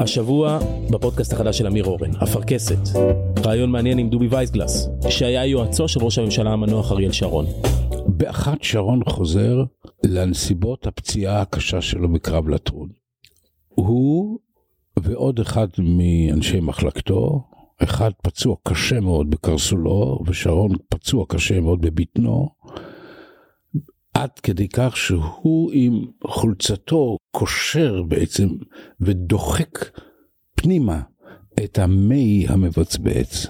השבוע בפודקאסט החדש של אמיר אורן, אפרכסת. רעיון מעניין עם דובי וייסגלס, שהיה יועצו של ראש הממשלה המנוח אריאל שרון. באחת שרון חוזר לנסיבות הפציעה הקשה שלו בקרב לטרון. הוא ועוד אחד מאנשי מחלקתו, אחד פצוע קשה מאוד בקרסולו, ושרון פצוע קשה מאוד בבטנו, עד כדי כך שהוא עם חולצתו קושר בעצם ודוחק פנימה את המי המבצבץ.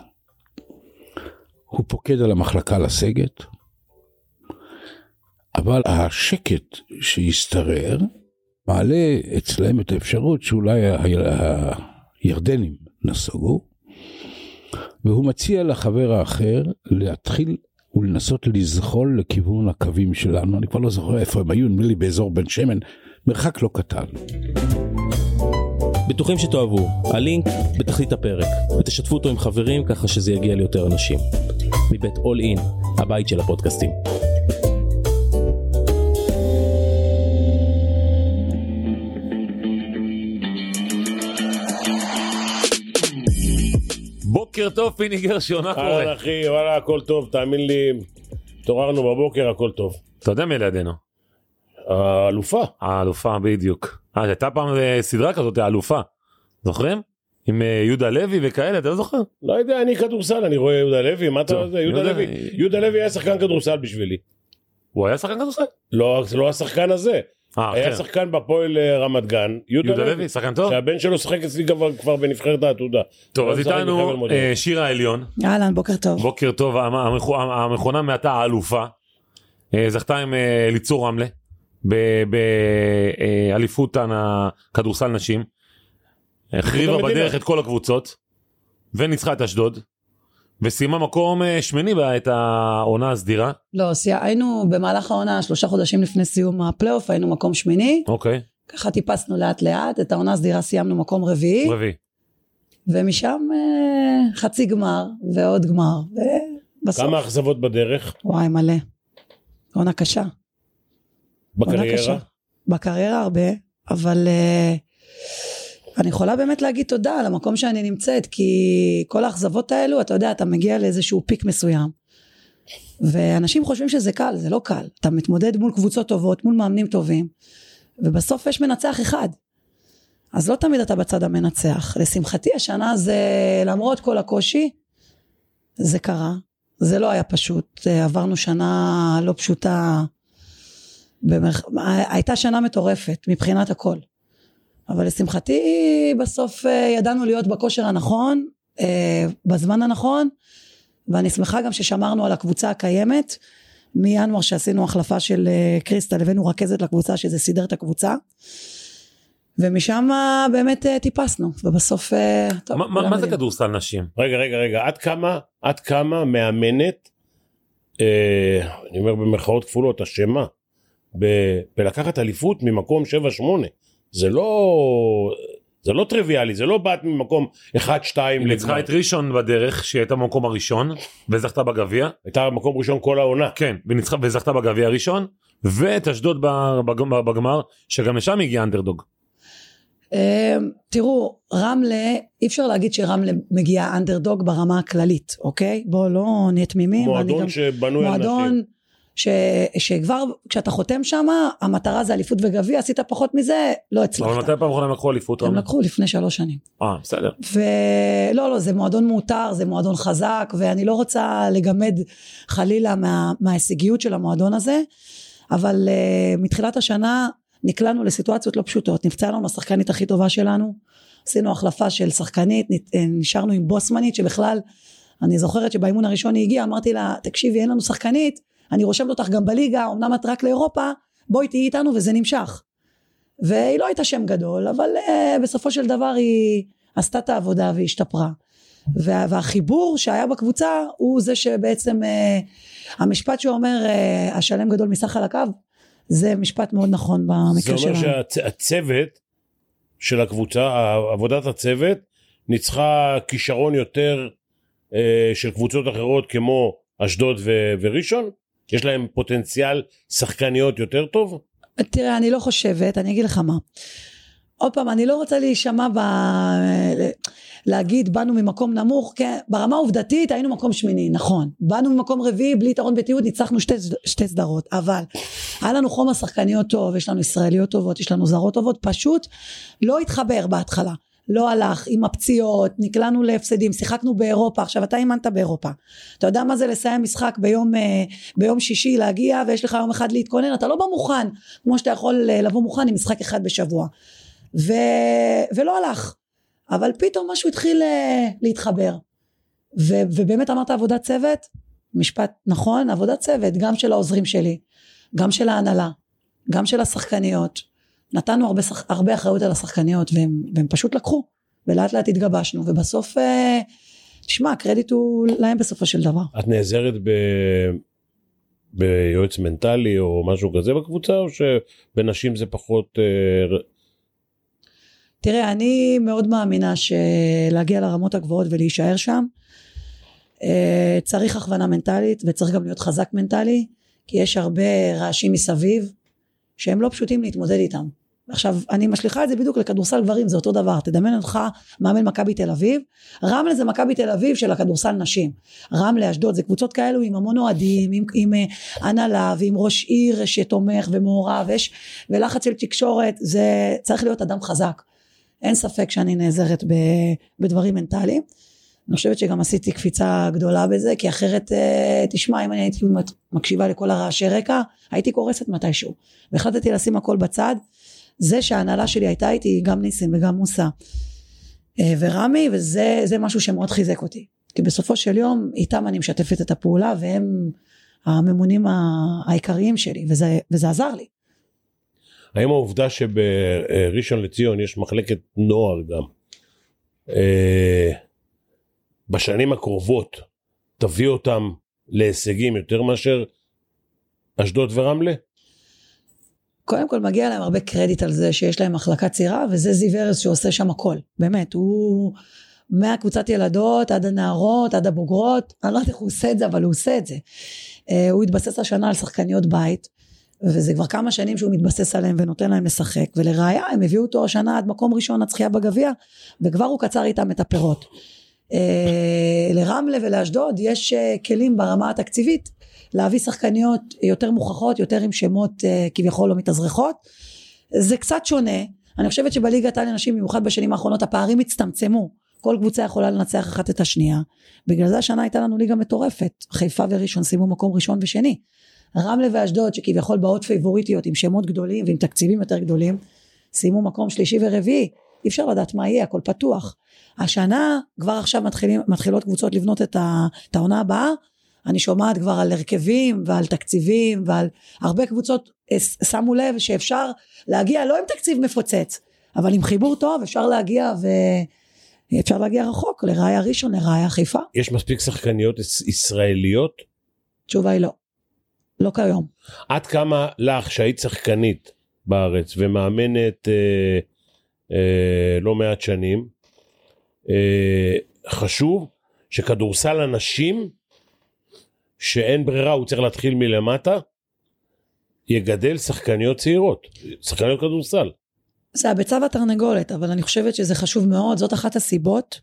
הוא פוקד על המחלקה לסגת, אבל השקט שהשתרר מעלה אצלם את האפשרות שאולי הירדנים נסוגו, והוא מציע לחבר האחר להתחיל ולנסות לזחול לכיוון הקווים שלנו, אני כבר לא זוכר איפה הם היו, נדמה לי באזור בן שמן, מרחק לא קטן. בטוחים שתאהבו, הלינק בתחתית הפרק, ותשתפו אותו עם חברים ככה שזה יגיע ליותר אנשים. מבית אול אין, הבית של הפודקאסטים. בוקר טוב פיני גרשון, מה קורה? אהלן אחי, וואלה הכל טוב, תאמין לי, התעוררנו בבוקר הכל טוב. אתה יודע מי לידינו? האלופה. האלופה בדיוק. אה, הייתה פעם אה, סדרה כזאת, האלופה. זוכרים? עם אה, יהודה לוי וכאלה, אתה לא זוכר? לא יודע, אני כדורסל, אני רואה יהודה לוי, מה אתה... יהודה יהודה- לוי, יהודה לוי היה שחקן כדורסל בשבילי. הוא היה שחקן כדורסל? לא, זה לא השחקן הזה. אה, היה אחר. שחקן בפועל אה, רמת גן, יהודה יהודה לוי, לוי, שחקן טוב? שהבן שלו שיחק אצלי כבר- כבר בנבחרת העתודה. טוב, אז בחבל איתנו. אה, שירה עליון, אהלן, בוקר טוב. בוקר טוב, המ- המכו- המכונה מעתה האלופה, אה, זכתה עם אליצור רמלה, באליפות הכדורסל נשים, החריבה. בדרך את כל הקבוצות, וניצחה את אשדוד, וסיימה מקום אה, שמיני בה את העונה הסדירה, לא. היינו במהלך העונה, שלושה חודשים לפני סיום הפלייאוף, היינו מקום שמיני, אוקיי, ככה טיפסנו לאט לאט, את העונה הסדירה סיימנו מקום רביעי, רביעי. ומשם אה, חצי גמר ועוד גמר, ובסוף, כמה אכזבות בדרך וואי מלא, עונה קשה, עונה בקריירה? קשה. בקריירה הרבה, אבל אה, אני יכולה באמת להגיד תודה על המקום שאני נמצאת, כי כל האכזבות האלו, אתה יודע, אתה מגיע לאיזשהו פיק מסוים. ואנשים חושבים שזה קל, זה לא קל. אתה מתמודד מול קבוצות טובות, מול מאמנים טובים, ובסוף יש מנצח אחד. אז לא תמיד אתה בצד המנצח. לשמחתי השנה זה, למרות כל הקושי, זה קרה. זה לא היה פשוט. עברנו שנה לא פשוטה. במרח... הייתה שנה מטורפת מבחינת הכל. אבל לשמחתי בסוף אה, ידענו להיות בכושר הנכון, אה, בזמן הנכון, ואני שמחה גם ששמרנו על הקבוצה הקיימת. מינואר שעשינו החלפה של אה, קריסטל הבאנו רכזת לקבוצה שזה סידר את הקבוצה. ומשם באמת טיפסנו ובסוף טוב, מה- מה מה זה. כדורסל נשים? רגע, רגע, רגע, עד כמה, עד כמה מאמנת, אה, אני אומר במרכאות כפולות, אשמה, ב- בלקחת אליפות ממקום 7-8. זה לא, זה לא טריוויאלי, זה לא באת ממקום 1-2 היא ניצחה. את ראשון בדרך שהיא הייתה במקום הראשון וזכתה בגביע הייתה מקום ראשון כל העונה. כן וניצחה וזכתה בגביע הראשון ואת אשדוד בגמר, בגמר שגם לשם הגיע אנדרדוג. אה, תראו רמלה אי אפשר להגיד שרמלה מגיעה אנדרדוג ברמה הכללית אוקיי בואו לא נהיה תמימים מועדון שבנוי על נשים. מועדון ש, שכבר כשאתה חותם שם המטרה זה אליפות וגביע עשית פחות מזה לא אבל הצלחת מתי פעם אחרונה הם לקחו אליפות? הם? לקחו לפני שלוש שנים אה בסדר. ולא לא זה מועדון מאותר זה מועדון חזק ואני לא רוצה לגמד חלילה מה, מההישגיות של המועדון הזה אבל uh, מתחילת השנה נקלענו לסיטואציות לא פשוטות נפצעה לנו השחקנית הכי טובה שלנו עשינו החלפה של שחקנית אה, נשארנו עם בוסמנית שבכלל אני זוכרת שבאימון הראשון היא הגיעה אמרתי לה תקשיבי אין לנו שחקנית אני רושמת אותך גם בליגה אמנם את רק לאירופה בואי תהיי איתנו וזה נמשך והיא לא הייתה שם גדול אבל uh, בסופו של דבר היא עשתה את העבודה והיא השתפרה וה, והחיבור שהיה בקבוצה הוא זה שבעצם uh, המשפט שאומר uh, השלם גדול מסך על הקו זה משפט מאוד נכון זה במקרה אומר שלנו. שהצוות של הקבוצה, עבודת הצוות, ניצחה כישרון יותר אה, של קבוצות אחרות כמו אשדוד ו- וראשון? יש להם פוטנציאל שחקניות יותר טוב? תראה אני לא חושבת אני אגיד לך מה עוד פעם, אני לא רוצה להישמע ב... להגיד באנו ממקום נמוך, כן, ברמה העובדתית היינו מקום שמיני, נכון. באנו ממקום רביעי בלי יתרון בתיעוד, ניצחנו שתי, שתי סדרות, אבל היה לנו חומר שחקניות טוב, יש לנו ישראליות טובות, יש לנו זרות טובות, פשוט לא התחבר בהתחלה. לא הלך עם הפציעות, נקלענו להפסדים, שיחקנו באירופה, עכשיו אתה אימנת באירופה, אתה יודע מה זה לסיים משחק ביום, אה, ביום שישי להגיע ויש לך יום אחד להתכונן, אתה לא בא מוכן, כמו שאתה יכול אה, לבוא מוכן עם משחק אחד בשבוע. ו... ולא הלך, אבל פתאום משהו התחיל אה, להתחבר. ו... ובאמת אמרת עבודת צוות, משפט נכון, עבודת צוות, גם של העוזרים שלי, גם של ההנהלה, גם של השחקניות. נתנו הרבה, שח... הרבה אחריות על השחקניות והם, והם פשוט לקחו ולאט לאט התגבשנו ובסוף אה, תשמע הקרדיט הוא להם בסופו של דבר. את נעזרת ב... ביועץ מנטלי או משהו כזה בקבוצה או שבנשים זה פחות אה, תראה אני מאוד מאמינה שלהגיע לרמות הגבוהות ולהישאר שם אה, צריך הכוונה מנטלית וצריך גם להיות חזק מנטלי כי יש הרבה רעשים מסביב שהם לא פשוטים להתמודד איתם עכשיו אני משליכה את זה בדיוק לכדורסל גברים זה אותו דבר. תדמיין אותך מאמן מכבי תל אביב. רמלה זה מכבי תל אביב של הכדורסל נשים. רמלה אשדוד זה קבוצות כאלו עם המון אוהדים עם, עם אה, הנהלה ועם ראש עיר שתומך ומעורב ויש ולחץ של תקשורת זה צריך להיות אדם חזק. אין ספק שאני נעזרת ב, בדברים מנטליים. אני חושבת שגם עשיתי קפיצה גדולה בזה כי אחרת אה, תשמע אם אני הייתי מקשיבה לכל הרעשי רקע הייתי קורסת מתישהו. והחלטתי לשים הכל בצד זה שההנהלה שלי הייתה איתי גם ניסים וגם מוסא אה, ורמי וזה משהו שמאוד חיזק אותי כי בסופו של יום איתם אני משתפת את הפעולה והם הממונים העיקריים שלי וזה, וזה עזר לי. האם העובדה שבראשון לציון יש מחלקת נוער גם אה, בשנים הקרובות תביא אותם להישגים יותר מאשר אשדוד ורמלה? קודם כל מגיע להם הרבה קרדיט על זה שיש להם מחלקה צעירה וזה זיו ארז שעושה שם הכל. באמת הוא מהקבוצת ילדות עד הנערות עד הבוגרות. אני לא יודעת איך הוא עושה את זה אבל הוא עושה את זה. אה, הוא התבסס השנה על שחקניות בית וזה כבר כמה שנים שהוא מתבסס עליהם ונותן להם לשחק. ולראיה הם הביאו אותו השנה עד מקום ראשון זכייה בגביע וכבר הוא קצר איתם את הפירות. אה, לרמלה ולאשדוד יש אה, כלים ברמה התקציבית להביא שחקניות יותר מוכחות, יותר עם שמות uh, כביכול לא מתאזרחות. זה קצת שונה, אני חושבת שבליגת העל לנשים במיוחד בשנים האחרונות הפערים הצטמצמו, כל קבוצה יכולה לנצח אחת את השנייה, בגלל זה השנה הייתה לנו ליגה מטורפת, חיפה וראשון סיימו מקום ראשון ושני. רמלה ואשדוד שכביכול באות פייבוריטיות עם שמות גדולים ועם תקציבים יותר גדולים, סיימו מקום שלישי ורביעי, אי אפשר לדעת מה יהיה, הכל פתוח. השנה כבר עכשיו מתחילים, מתחילות קבוצות לבנות את העונה הבאה, אני שומעת כבר על הרכבים ועל תקציבים ועל הרבה קבוצות אה, שמו לב שאפשר להגיע לא עם תקציב מפוצץ אבל עם חיבור טוב אפשר להגיע ואפשר להגיע רחוק לראיה ראשון לראיה חיפה. יש מספיק שחקניות ישראליות? תשובה היא לא. לא כיום. עד כמה לך שהיית שחקנית בארץ ומאמנת אה, אה, לא מעט שנים אה, חשוב שכדורסל הנשים שאין ברירה, הוא צריך להתחיל מלמטה, יגדל שחקניות צעירות, שחקניות כדורסל. זה הביצה והתרנגולת, אבל אני חושבת שזה חשוב מאוד, זאת אחת הסיבות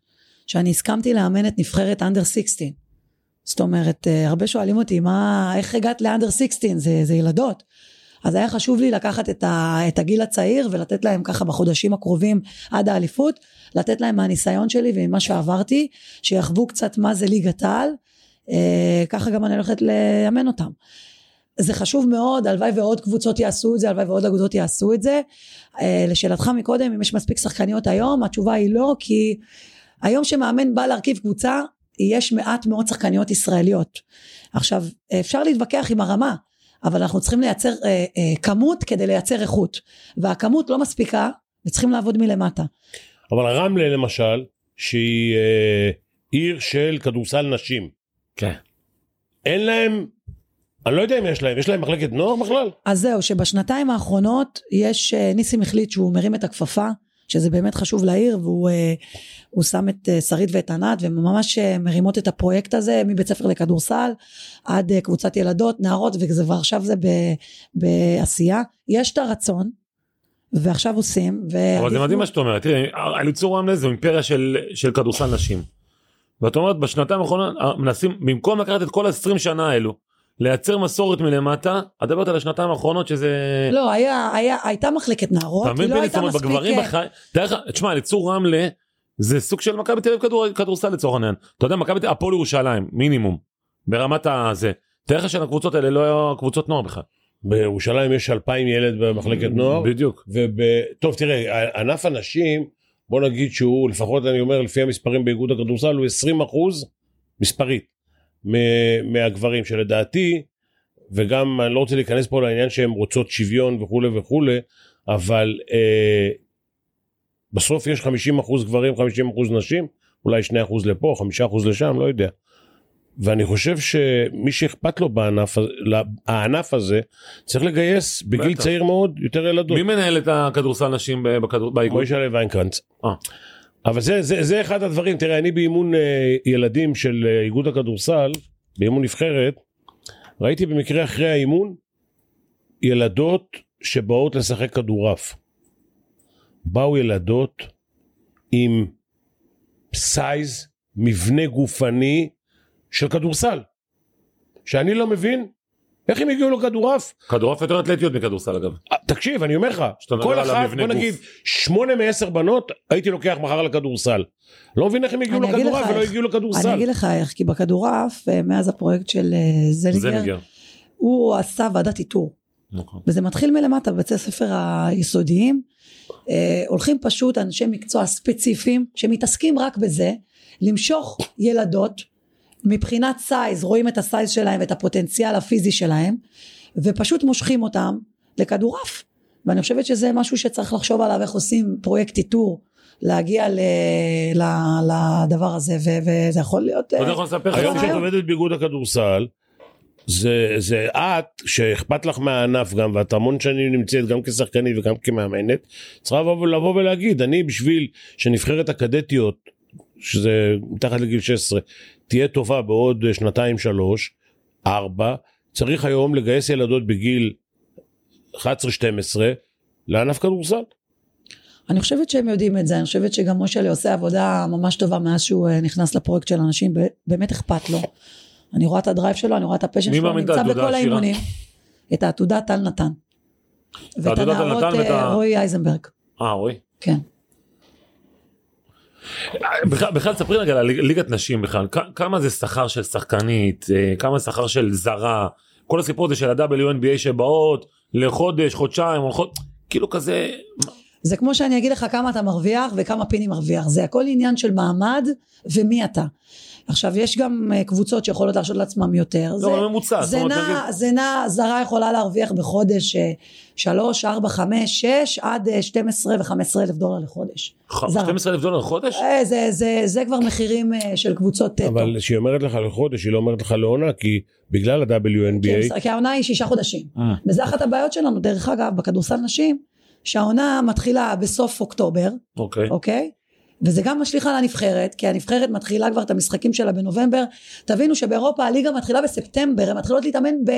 שאני הסכמתי לאמן את נבחרת אנדר 16. זאת אומרת, אה, הרבה שואלים אותי, מה, איך הגעת לאנדר 16? זה, זה ילדות. אז היה חשוב לי לקחת את, ה, את הגיל הצעיר ולתת להם ככה בחודשים הקרובים עד האליפות, לתת להם מהניסיון שלי וממה שעברתי, שיחוו קצת מה זה ליגת העל, ככה גם אני הולכת לאמן אותם. זה חשוב מאוד, הלוואי ועוד קבוצות יעשו את זה, הלוואי ועוד אגודות יעשו את זה. אה, לשאלתך מקודם, אם יש מספיק שחקניות היום, התשובה היא לא, כי היום שמאמן בא להרכיב קבוצה, יש מעט מאוד שחקניות ישראליות. עכשיו, אפשר להתווכח עם הרמה, אבל אנחנו צריכים לייצר אה, אה, כמות כדי לייצר איכות, והכמות לא מספיקה, וצריכים לעבוד מלמטה. אבל רמלה למשל, שהיא אה, עיר של כדורסל נשים, כן. אין להם, אני לא יודע אם יש להם, יש להם מחלקת נוער בכלל? אז זהו, שבשנתיים האחרונות יש, אה, ניסים החליט שהוא מרים את הכפפה, שזה באמת חשוב לעיר, והוא אה, שם את אה, שרית ואת ענת, והם ממש מרימות את הפרויקט הזה, מבית ספר לכדורסל, עד קבוצת ילדות, נערות, וזה כבר עכשיו זה בעשייה. יש את הרצון, ועכשיו עושים. אבל זה מדהים לו- מה שאת אומרת, תראי, אליצור רמלה זו אימפריה של, של כדורסל נשים. ואת אומרת בשנתיים האחרונות אה, מנסים, במקום לקחת את כל ה-20 שנה האלו, לייצר מסורת מלמטה, את מדברת על השנתיים האחרונות שזה... לא, היה, היה, הייתה מחלקת נערות, היא לא הייתה מספיק... בגברים אה, בחי... תאר לך, תשמע, אליצור רמלה זה סוג של מכבי תל אביב כדור- כדורסל לצורך העניין. אתה יודע, מכבי תל אביב, הפועל ירושלים, מינימום, ברמת הזה. תאר לך שהקבוצות האלה לא היו קבוצות נוער בכלל. בירושלים יש 2,000 ילד במחלקת נוער. בדיוק. וב... טוב תראה ענף הנשים בוא נגיד שהוא לפחות אני אומר לפי המספרים באיגוד הכדורסל הוא 20 אחוז מספרית מהגברים שלדעתי וגם אני לא רוצה להיכנס פה לעניין שהן רוצות שוויון וכולי וכולי אבל אה, בסוף יש 50 אחוז גברים 50 אחוז נשים אולי 2 אחוז לפה 5 אחוז לשם לא יודע. ואני חושב שמי שאכפת לו בענף, הענף הזה צריך לגייס בגיל בטח. צעיר מאוד יותר ילדות. מי מנהל את הכדורסל נשים באיגוד? מוישה לב ויינקרנץ. אה. אבל זה, זה, זה אחד הדברים, תראה, אני באימון אה, ילדים של אה, איגוד הכדורסל, באימון נבחרת, ראיתי במקרה אחרי האימון ילדות שבאות לשחק כדורעף. באו ילדות עם סייז, מבנה גופני של כדורסל. שאני לא מבין איך הם הגיעו לכדורעף. כדורעף יותר אתלטיות מכדורסל אגב. אה, תקשיב אני אומר לך כל אחת בוא. נגיד שמונה מעשר בנות הייתי לוקח מחר לכדורסל. לא מבין איך הם הגיעו אני לכדורעף ולא. הגיעו אני לכדורסל. אגיד לך איך, כי בכדורעף, אה, מאז הפרויקט של אה, זניגר. הוא עשה ועדת איתור. נכון. וזה מתחיל מלמטה בבתי הספר היסודיים. אה, הולכים פשוט אנשי מקצוע ספציפיים שמתעסקים רק בזה, למשוך ילדות מבחינת size, רואים את ה size שלהם ואת הפוטנציאל הפיזי שלהם, ופשוט מושכים אותם לכדורעף. ואני חושבת שזה משהו שצריך לחשוב עליו, איך עושים פרויקט איתור, להגיע ל, ל, לדבר הזה, ו, וזה יכול להיות... אתה אה, יכול לספר לך היום. כשאת עובדת באיגוד הכדורסל זה, זה את שאכפת לך מהענף גם ואת המון שנים נמצאת גם כשחקנית וגם כמאמנת צריכה לבוא, לבוא ולהגיד אני בשביל שנבחרת הקדטיות שזה מתחת לגיל 16 תהיה טובה בעוד שנתיים שלוש ארבע צריך היום לגייס ילדות בגיל 11-12 לענף כדורסל. אני חושבת שהם יודעים את זה, אני חושבת שגם משה עושה עבודה ממש טובה מאז שהוא אה, נכנס לפרויקט של אנשים, באמת אכפת לו. אני רואה את ה drive שלו, אני רואה את ה passion שלו, נמצא בכל? האימונים. את העתודה טל נתן. ואת הנערות אה, רועי אייזנברג, אה רועי. כן. בכלל, ספרי רגע על ליגת נשים בכלל. כמה זה שכר של שחקנית אה, כמה שכר של זרה? כל הסיפור הזה של ה-WNBA שבאות לחודש חודשיים כאילו כזה זה כמו שאני אגיד לך כמה אתה מרוויח וכמה פיני מרוויח, זה הכל עניין של מעמד ומי אתה. עכשיו יש גם אה, קבוצות שיכולות להרשות לעצמם יותר, זה, לא אבל ממוצע זה אומרת, נע, זה נע, זרה יכולה להרוויח בחודש אה, שלוש, ארבע, חמש, שש, עד אה, 12 ו-15 אלף דולר לחודש. ח- זרה. 12 אלף דולר לחודש אה, זה, זה, זה כבר מחירים אה, של קבוצות אה, top. אבל כשהיא אומרת לך לחודש היא לא אומרת לך לעונה כי בגלל ה-WNBA הם- כי העונה היא שישה חודשים. אה. וזה אחת הבעיות שלנו, דרך אגב, בכדורסל נשים, שהעונה מתחילה בסוף אוקטובר, אוקיי אוקיי? וזה גם משליך על הנבחרת, כי הנבחרת מתחילה כבר את המשחקים שלה בנובמבר. תבינו שבאירופה הליגה מתחילה בספטמבר, הן מתחילות להתאמן ב,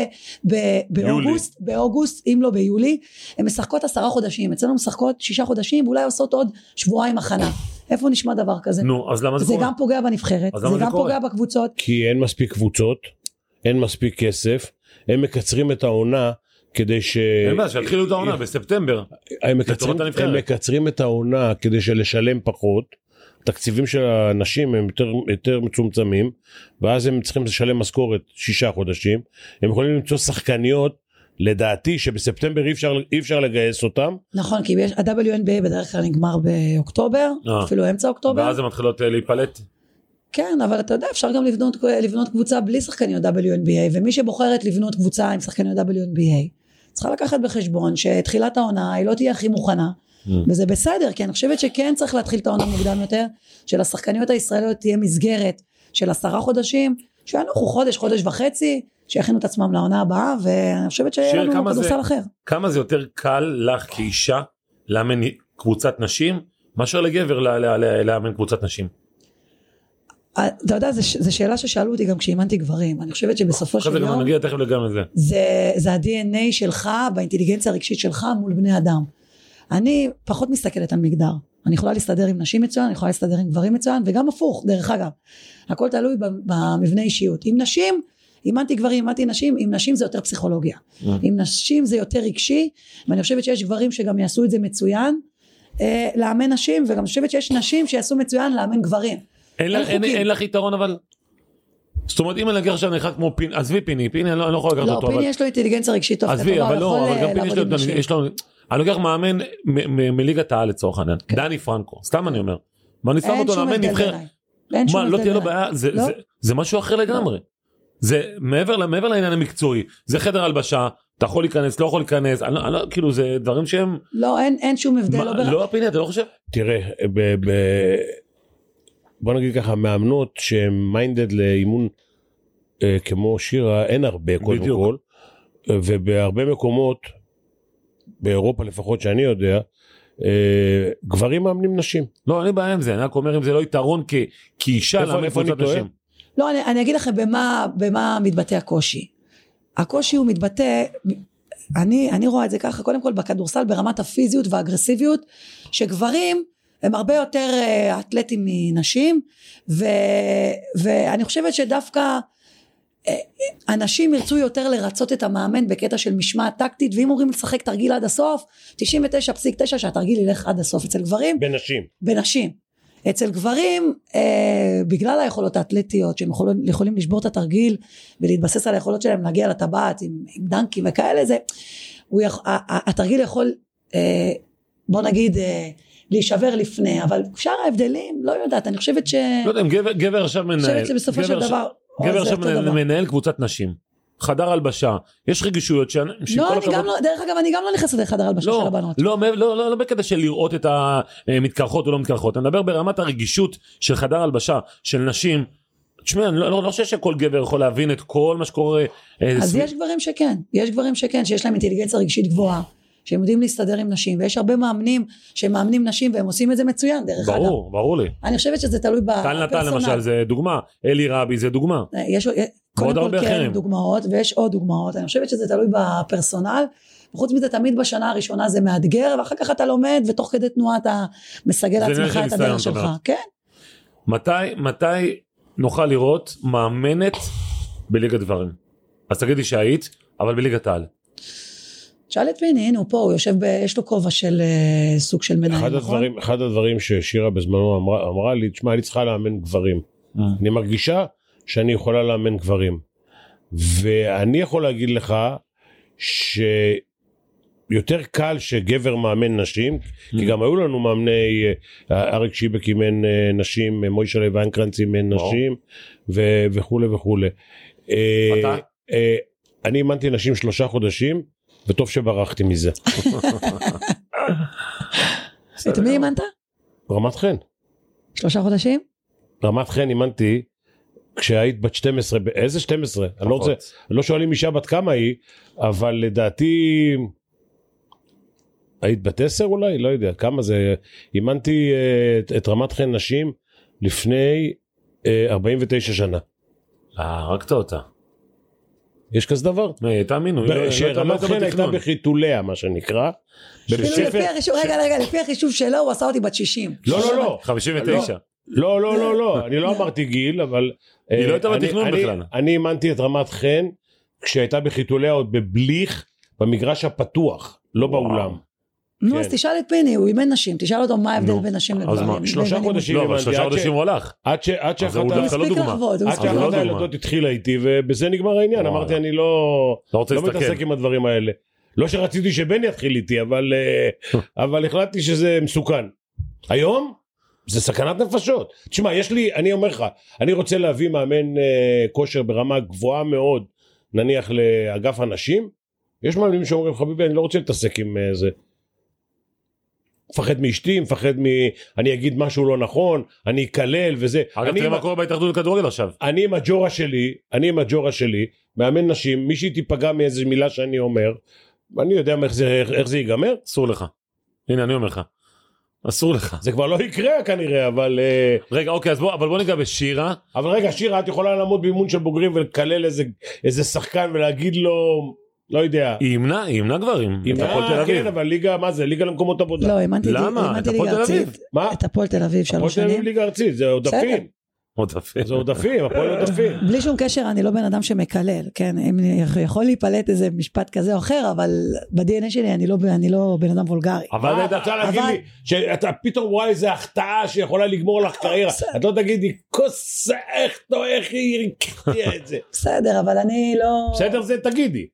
ב, באוגוסט, באוגוסט, אם לא ביולי. הן משחקות עשרה חודשים, אצלנו משחקות שישה חודשים, ואולי עושות עוד שבועיים הכנה. איפה נשמע דבר כזה? נו אז למה זה זה קורה גם פוגע בנבחרת, זה זה גם קורה? פוגע בקבוצות. כי אין מספיק קבוצות, אין מספיק כסף, הם מקצרים את העונה כדי ש... אין בעיה שיתחילו את העונה בספטמבר הם מקצרים. הם מקצרים את העונה כדי שלשלם פחות, תקציבים של הנשים הם יותר, יותר מצומצמים, ואז הם צריכים לשלם משכורת שישה חודשים, הם יכולים למצוא שחקניות, לדעתי שבספטמבר אי אפשר, אי אפשר לגייס אותם, נכון, כי יש- ה-WNBA בדרך כלל נגמר באוקטובר, אה. אפילו אמצע אוקטובר. ואז הן מתחילות אה, להיפלט כן, אבל אתה יודע, אפשר גם לבנות, לבנות קבוצה בלי שחקניות WNBA, ומי שבוחרת לבנות קבוצה עם שחקניות WNBA, צריכה לקחת בחשבון שתחילת העונה היא לא תהיה הכי מוכנה, Mm. וזה בסדר, כי אני חושבת שכן צריך להתחיל את העונה מוקדם יותר, שלשחקניות הישראליות תהיה מסגרת של עשרה חודשים, שינוחו חודש, חודש וחצי, שיכינו את עצמם לעונה הבאה, ואני חושבת שיהיה לנו כדורסל אחר. כמה זה יותר קל לך כאישה לאמן קבוצת נשים מאשר לגבר לאמן קבוצת נשים. אה, אתה יודע, זו שאלה ששאלו אותי גם כשאימנתי גברים, אני חושבת שבסופו של יום, נגיע תכף גם לזה. זה, זה ה-DNA שלך, באינטליגנציה הרגשית שלך מול בני אדם. אני פחות מסתכלת על מגדר. אני יכולה להסתדר עם נשים מצוין, אני יכולה להסתדר עם גברים מצוין, וגם הפוך, דרך אגב. הכל תלוי במבנה אישיות. עם נשים, אימנתי גברים, אימנתי נשים, עם נשים זה יותר פסיכולוגיה. עם נשים זה יותר רגשי, ואני חושבת שיש גברים שגם יעשו את זה מצוין, אה, לאמן נשים, וגם חושבת שיש נשים שיעשו מצוין לאמן גברים. אין לך- אין-. אין לך יתרון אבל? זאת אומרת אם אני אקח עכשיו אחד כמו פיני, עזבי פיני, פיני אני לא אני לא יכול לקחת לא, אותו. פיני אבל- יש לו אינטליגנציה רגשית טוב, עזבי אבל לא, אבל גם פיני אה, יש לו, נשים. יש לו, אני לוקח מאמן מ- מ- מליגת העל לצורך העניין, כן. דני פרנקו, סתם אני אומר. ואני שם אותו לאמן נבחרת. בעיניי. אין שום מה לא תהיה לו. בעיה זה- לא. זה- משהו אחר לגמרי. זה מעבר מעבר לעניין המקצועי זה חדר הלבשה אתה יכול להיכנס לא יכול להיכנס אני לא- אני לא- כאילו זה דברים שהם לא, אין- אין שום הבדל. מה, לא לא פיני אתה לא חושב? תראה, ב, ב, בוא נגיד ככה, מאמנות שהן מיינדד לאימון אה, כמו שירה, אין הרבה קודם בדיוק. כל, ובהרבה מקומות, באירופה לפחות שאני יודע, אה, גברים מאמנים נשים. לא אין לי בעיה עם זה אני רק אומר אם זה לא יתרון כ- כאישה איפה- לאמן איפה אני טועה? לא, אני, אני אגיד לכם במה, במה מתבטא הקושי. הקושי הוא מתבטא, אני, אני רואה את זה ככה, קודם כל בכדורסל ברמת הפיזיות והאגרסיביות, שגברים הם הרבה יותר אה, אתלטים מנשים, ו, ואני חושבת שדווקא אה, אנשים ירצו יותר לרצות את המאמן בקטע של משמעת טקטית, ואם אומרים לשחק תרגיל עד הסוף, 99.9 שהתרגיל ילך עד הסוף. אצל גברים בנשים. בנשים. אצל גברים, אה, בגלל היכולות האתלטיות שהם יכולים, יכולים לשבור את התרגיל ולהתבסס על היכולות שלהם להגיע לטבעת עם, עם דנקים וכאלה, זה, הוא יכ, ה- ה- התרגיל יכול, אה, בוא נגיד, אה, להישבר לפני, אבל שאר ההבדלים, לא יודעת, אני חושבת ש... לא יודע אם גבר- גבר עכשיו אני מנהל. חושבת שבסופו של דבר, גבר עכשיו מנהל- דבר. מנהל קבוצת נשים. חדר הלבשה יש רגישויות שעם לא, אני הכבוד- גם לא, דרך אגב, אני גם לא נכנסת לחדר הלבשה של לא, הבנות. לא, לא, לא, לא, לא בקטע של לראות את המתקרחות או לא מתקרחות, אני מדבר ברמת הרגישות של חדר הלבשה של נשים. תשמע, אני לא, לא, לא חושב שכל גבר יכול להבין את כל מה שקורה. אה, אז סביב- יש גברים שכן, יש גברים שכן, שיש להם אינטליגנציה רגשית גבוהה, שהם יודעים להסתדר עם נשים, ויש הרבה מאמנים שמאמנים נשים והם עושים את זה מצוין, דרך אגב. ברור, ברור לי. אני חושבת שזה תלוי טל נתן בפרסונל. למשל זה דוגמה, אלי רבי זה דוגמה. יש, קודם ועוד כל הרבה כן אחרים. דוגמאות, ויש עוד דוגמאות, אני חושבת שזה תלוי בפרסונל. וחוץ מזה תמיד בשנה הראשונה זה מאתגר, ואחר כך אתה לומד, ותוך כדי תנועה אתה מסגל לעצמך את הדרך שלך. כן, מתי, מתי נוכל לראות מאמנת בליגת דברים? אז תגידי שהיית, אבל בליגת העל. תשאל את פיני, הנה הוא פה, הוא יושב, ב, יש לו כובע של אה, סוג של מנהל, אחד נכון? הדברים, אחד הדברים ששירה בזמנו אמרה, אמרה לי, תשמע, אני צריכה לאמן גברים. אני מרגישה שאני יכולה לאמן גברים. ואני יכול להגיד לך שיותר קל שגבר מאמן נשים, כי גם היו לנו מאמני, אה, אריק שיבק אימן אה, נשים, אה, מוישלה ויינקרנץ אימן. נשים ו- וכולי וכולי. אה, מתי? אה, אני אימנתי נשים שלושה חודשים, וטוב שברחתי מזה. את מי אימנת? רמת חן. שלושה חודשים? רמת חן אימנתי כשהיית בת 12, ב- איזה 12? אני לא רוצה. לא שואלים אישה בת כמה היא, אבל לדעתי היית בת 10 אולי? לא יודע, כמה זה, אימנתי אה, את, את רמת חן נשים לפני אה, 49 שנה. אה, הרגת אותה. יש כזה דבר? אה, תאמינו, לא- לא הייתה- לא שרמת הייתה חן הייתה. בחיתוליה מה שנקרא. רגע, רגע, לפי החישוב שלו הוא עשה אותי בת 60. לא לא לא, 59. לא לא לא לא, אני לא אמרתי גיל אבל, היא אה, לא הייתה אני- בתכנון אני- בכלל. אני אימנתי את רמת חן כשהייתה בחיתוליה עוד בבליך במגרש הפתוח, לא. באולם. נו, אז כן. תשאל את פיני, הוא אימן נשים, תשאל אותו מה ההבדל בין נשים אז לגברים. מה, שלושה חודשים. לא, אבל שלושה חודשים הוא הלך. עד ש- עד אז שאחת. הילדות התחילה איתי ובזה נגמר העניין. אמרתי אני לא לא לא. מתעסק עם הדברים האלה. לא שרציתי שבן יתחיל איתי אבל אה, אבל החלטתי שזה מסוכן. היום זה סכנת נפשות. תשמע יש לי אני אומר לך אני רוצה להביא מאמן אה, כושר ברמה גבוהה מאוד נניח לאגף הנשים יש מאמנים שאומרים חביבי אני לא רוצה להתעסק עם אה, זה. מפחד מאשתי מפחד מ... אני אגיד משהו לא נכון אני אקלל וזה. אגב, תראה מה קורה בהתאחדות לכדורגל עכשיו. אני עם הג'ורה שלי, אני עם הג'ורה שלי, מאמן נשים, מישהי תיפגע מאיזה מילה שאני אומר, אני יודע איך זה, איך, איך זה ייגמר, אסור לך. הנה אני אומר לך. אסור לך. זה כבר לא יקרה כנראה, אבל, אה, רגע אוקיי אז בוא אבל בוא ניגע בשירה. אבל רגע, שירה, את יכולה לעמוד באימון של בוגרים ולקלל איזה, איזה שחקן ולהגיד לו, לא יודע. היא אימנה, היא אימנה גברים. הפועל תל אביב. כן, אבל ליגה, מה זה? ליגה למקומות עבודה. לא, אימנתי למה? את הפועל ליגה תל אביב. ארצית. מה? את הפועל תל אביב הפועל שלוש תל אביב שנים. ליגה ארצית, זה עודפים. עוד יפה. זה עודפים, הפועל עודפים. בלי שום קשר, אני לא בן אדם שמקלל, כן? אם יכול להיפלט איזה משפט כזה או אחר, אבל ב-DNA שלי אני לא, אני לא בן אדם וולגרי. אבל אתה רוצה להגיד לי שאתה פתאום רואה איזה החטאה שיכולה לגמור לך קריירה. את לא תגידי, כוס איך לא, איך היא הרקיעה את זה. בסדר, אבל אני לא... בסדר זה תגידי.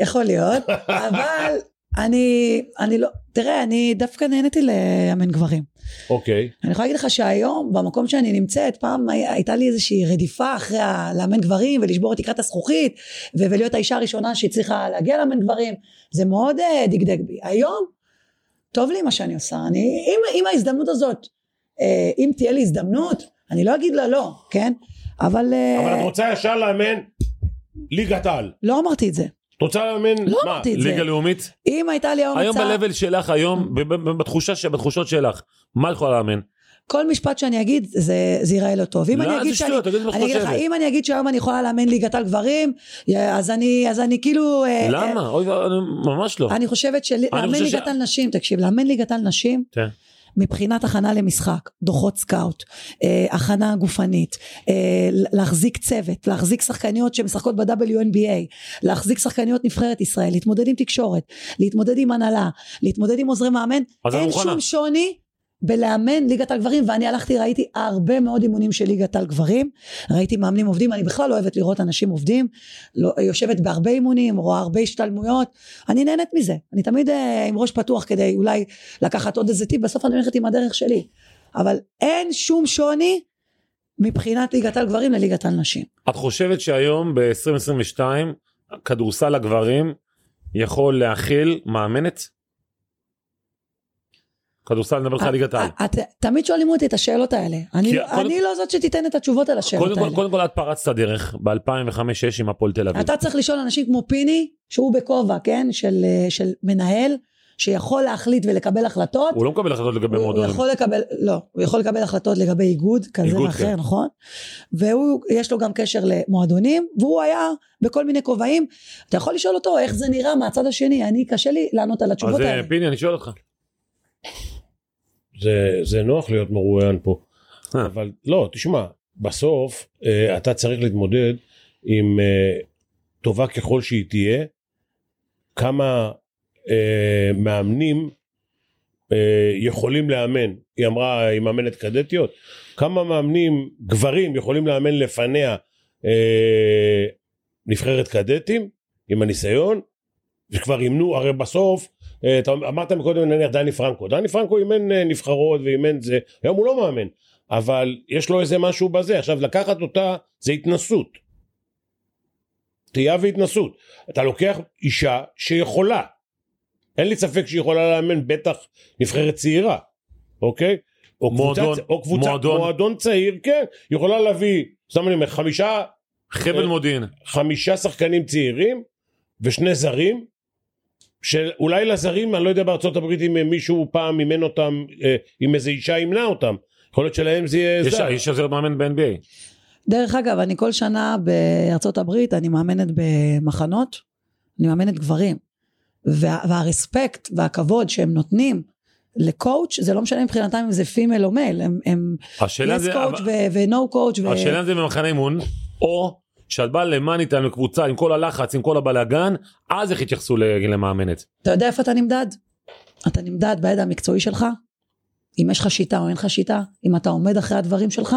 יכול להיות, אבל אני, אני לא... תראה, אני דווקא נהניתי לאמן גברים. אוקיי. אני יכולה להגיד לך שהיום, במקום שאני נמצאת, פעם הי- הייתה לי איזושהי רדיפה אחרי ה- לאמן גברים ולשבור את תקרת הזכוכית ו- ולהיות האישה הראשונה שהצליחה להגיע לאמן גברים. זה מאוד uh, דגדג בי. היום, טוב לי מה שאני עושה. אני, אם, אם ההזדמנות הזאת, אה, אם תהיה לי הזדמנות, אני לא אגיד לה לא, כן? אבל, אה, אבל את רוצה ישר לאמן ליגת על. לא אמרתי את זה. את רוצה לאמן לא מה? אמרתי את זה. ליגה לאומית? אם הייתה לי היום היום ב-level שלך היום, בתחושה בתחושות שלך, מה את יכולה לאמן? כל משפט שאני אגיד, זה, זה ייראה לא טוב. אם לא, אני אגיד שאני... שטויות, תגיד אני אגיד לך. אם אני אגיד שהיום אני יכולה לאמן ליגת על גברים, אז אני, אז אני כאילו... אה, למה? אוי, אני- ממש לא. אה, אני חושבת שלאמן ליגת ש- על נשים, תקשיב, לאמן ליגת על נשים, כן. מבחינת הכנה למשחק, דוחות סקאוט, אה, הכנה גופנית, אה, להחזיק צוות, להחזיק שחקניות שמשחקות ב-WNBA, להחזיק שחקניות נבחרת ישראל, להתמודד עם תקשורת, להתמודד עם הנהלה, להתמודד עם עוזרי מאמן, אין מוכנה. שום שוני בלאמן ליגת על גברים, ואני הלכתי ראיתי הרבה מאוד אימונים של ליגת על גברים, ראיתי מאמנים עובדים, אני בכלל לא אוהבת לראות אנשים עובדים, לא, יושבת בהרבה אימונים, רואה הרבה השתלמויות, אני נהנית מזה, אני תמיד אה, עם ראש פתוח כדי אולי לקחת עוד איזה טיפ, בסוף אני הולכת עם הדרך שלי, אבל אין שום שוני מבחינת ליגת על גברים לליגת על נשים. את חושבת שהיום ב-2022 כדורסל הגברים יכול להכיל מאמנת? כדורסל נדבר איתך על ליגת העל. את- את- תמיד שואלים אותי את השאלות האלה, אני, כי לא- אני לא זאת שתיתן את התשובות על השאלות קודם כל, האלה. קודם כל את פרצת דרך ב-2005-2006 עם הפועל תל אביב. אתה צריך לשאול אנשים כמו פיני, שהוא בכובע, כן, של, אה, של מנהל, שיכול להחליט ולקבל החלטות. הוא לא מקבל החלטות לגבי הוא, הוא מועדונים. יכול לקבל, לא, הוא יכול לקבל החלטות לגבי איגוד כזה איגוד, ואחר, כן. נכון? והוא, יש לו גם קשר למועדונים, והוא היה בכל מיני כובעים. אתה יכול לשאול אותו איך זה נראה מהצד השני, אני, קשה לי לענות על אז התשובות אה, האלה. פיני אני שואל אותך. זה, זה נוח להיות מרואיין פה. אה. אבל לא, תשמע, בסוף אה, אתה צריך להתמודד עם אה, טובה ככל שהיא תהיה, כמה אה, מאמנים אה, יכולים לאמן. היא אמרה, היא מאמנת קדטיות, כמה מאמנים גברים יכולים לאמן לפניה אה, נבחרת קדטים עם הניסיון, וכבר אימנו, הרי בסוף אתה אמרת מקודם נניח דני פרנקו, דני פרנקו אימן אה, נבחרות ואימן זה, היום הוא לא מאמן, אבל יש לו איזה משהו בזה, עכשיו לקחת אותה זה התנסות, טעייה והתנסות, אתה לוקח אישה שיכולה, אין לי ספק שהיא יכולה לאמן בטח נבחרת צעירה, אוקיי? או קבוצה, מועדון, או קבוצה, מועדון. מועדון צעיר, כן, יכולה להביא, סתם אני אומר, חמישה, חבל אה, מודיעין. חמישה שחקנים צעירים ושני זרים, שאולי לזרים, אני לא יודע בארצות הברית אם מישהו פעם אימן אותם, אה, אם איזה אישה אימנה אותם, יכול להיות שלהם זה יהיה אישיו. יש עוזר מאמן ב-NBA. דרך אגב, אני כל שנה בארצות הברית, אני מאמנת במחנות, אני מאמנת גברים. וה, וה respect והכבוד שהם נותנים ל coach, זה לא משנה מבחינתם אם זה female או male, הם, הם השאלה yes זה... coach ו no coach ו... השאלה זה במחנה אימון, או שאת באה לאמן לקבוצה עם כל הלחץ, עם כל הבלאגן, אז איך יתייחסו למאמנת? אתה יודע איפה אתה נמדד? אתה נמדד בידע המקצועי שלך, אם יש לך שיטה או אין לך שיטה, אם אתה עומד אחרי הדברים שלך,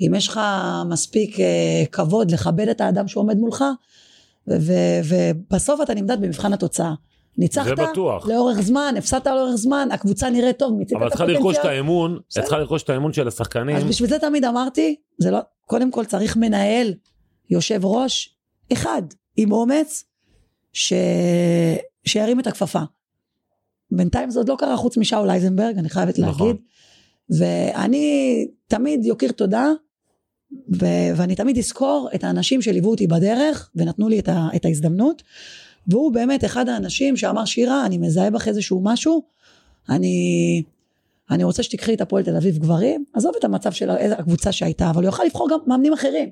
אם יש לך מספיק אה, כבוד לכבד את האדם שעומד מולך, ו- ובסוף אתה נמדד במבחן התוצאה. ניצחת. לאורך זמן, הפסדת לאורך זמן, הקבוצה נראית טוב, מיצית אבל את את צריכה לרכוש את הפוטנציאל. האמון. צריכה לרכוש את האמון של השחקנים. אז בשביל זה תמיד אמרתי, זה לא, קודם כל צריך מנהל, יושב ראש, אחד, עם אומץ, ש... שירים את הכפפה. בינתיים זה עוד לא קרה חוץ משאול אייזנברג, אני חייבת נכון. להגיד. ואני תמיד יוקיר תודה, ו... ואני תמיד אזכור את האנשים שליוו אותי בדרך, ונתנו לי את, ה... את ההזדמנות. והוא באמת אחד האנשים שאמר שירה, אני מזהה בך איזשהו משהו, אני... אני רוצה שתקחי את הפועל תל אביב גברים, עזוב את המצב של הקבוצה שהייתה, אבל הוא יוכל לבחור גם מאמנים אחרים.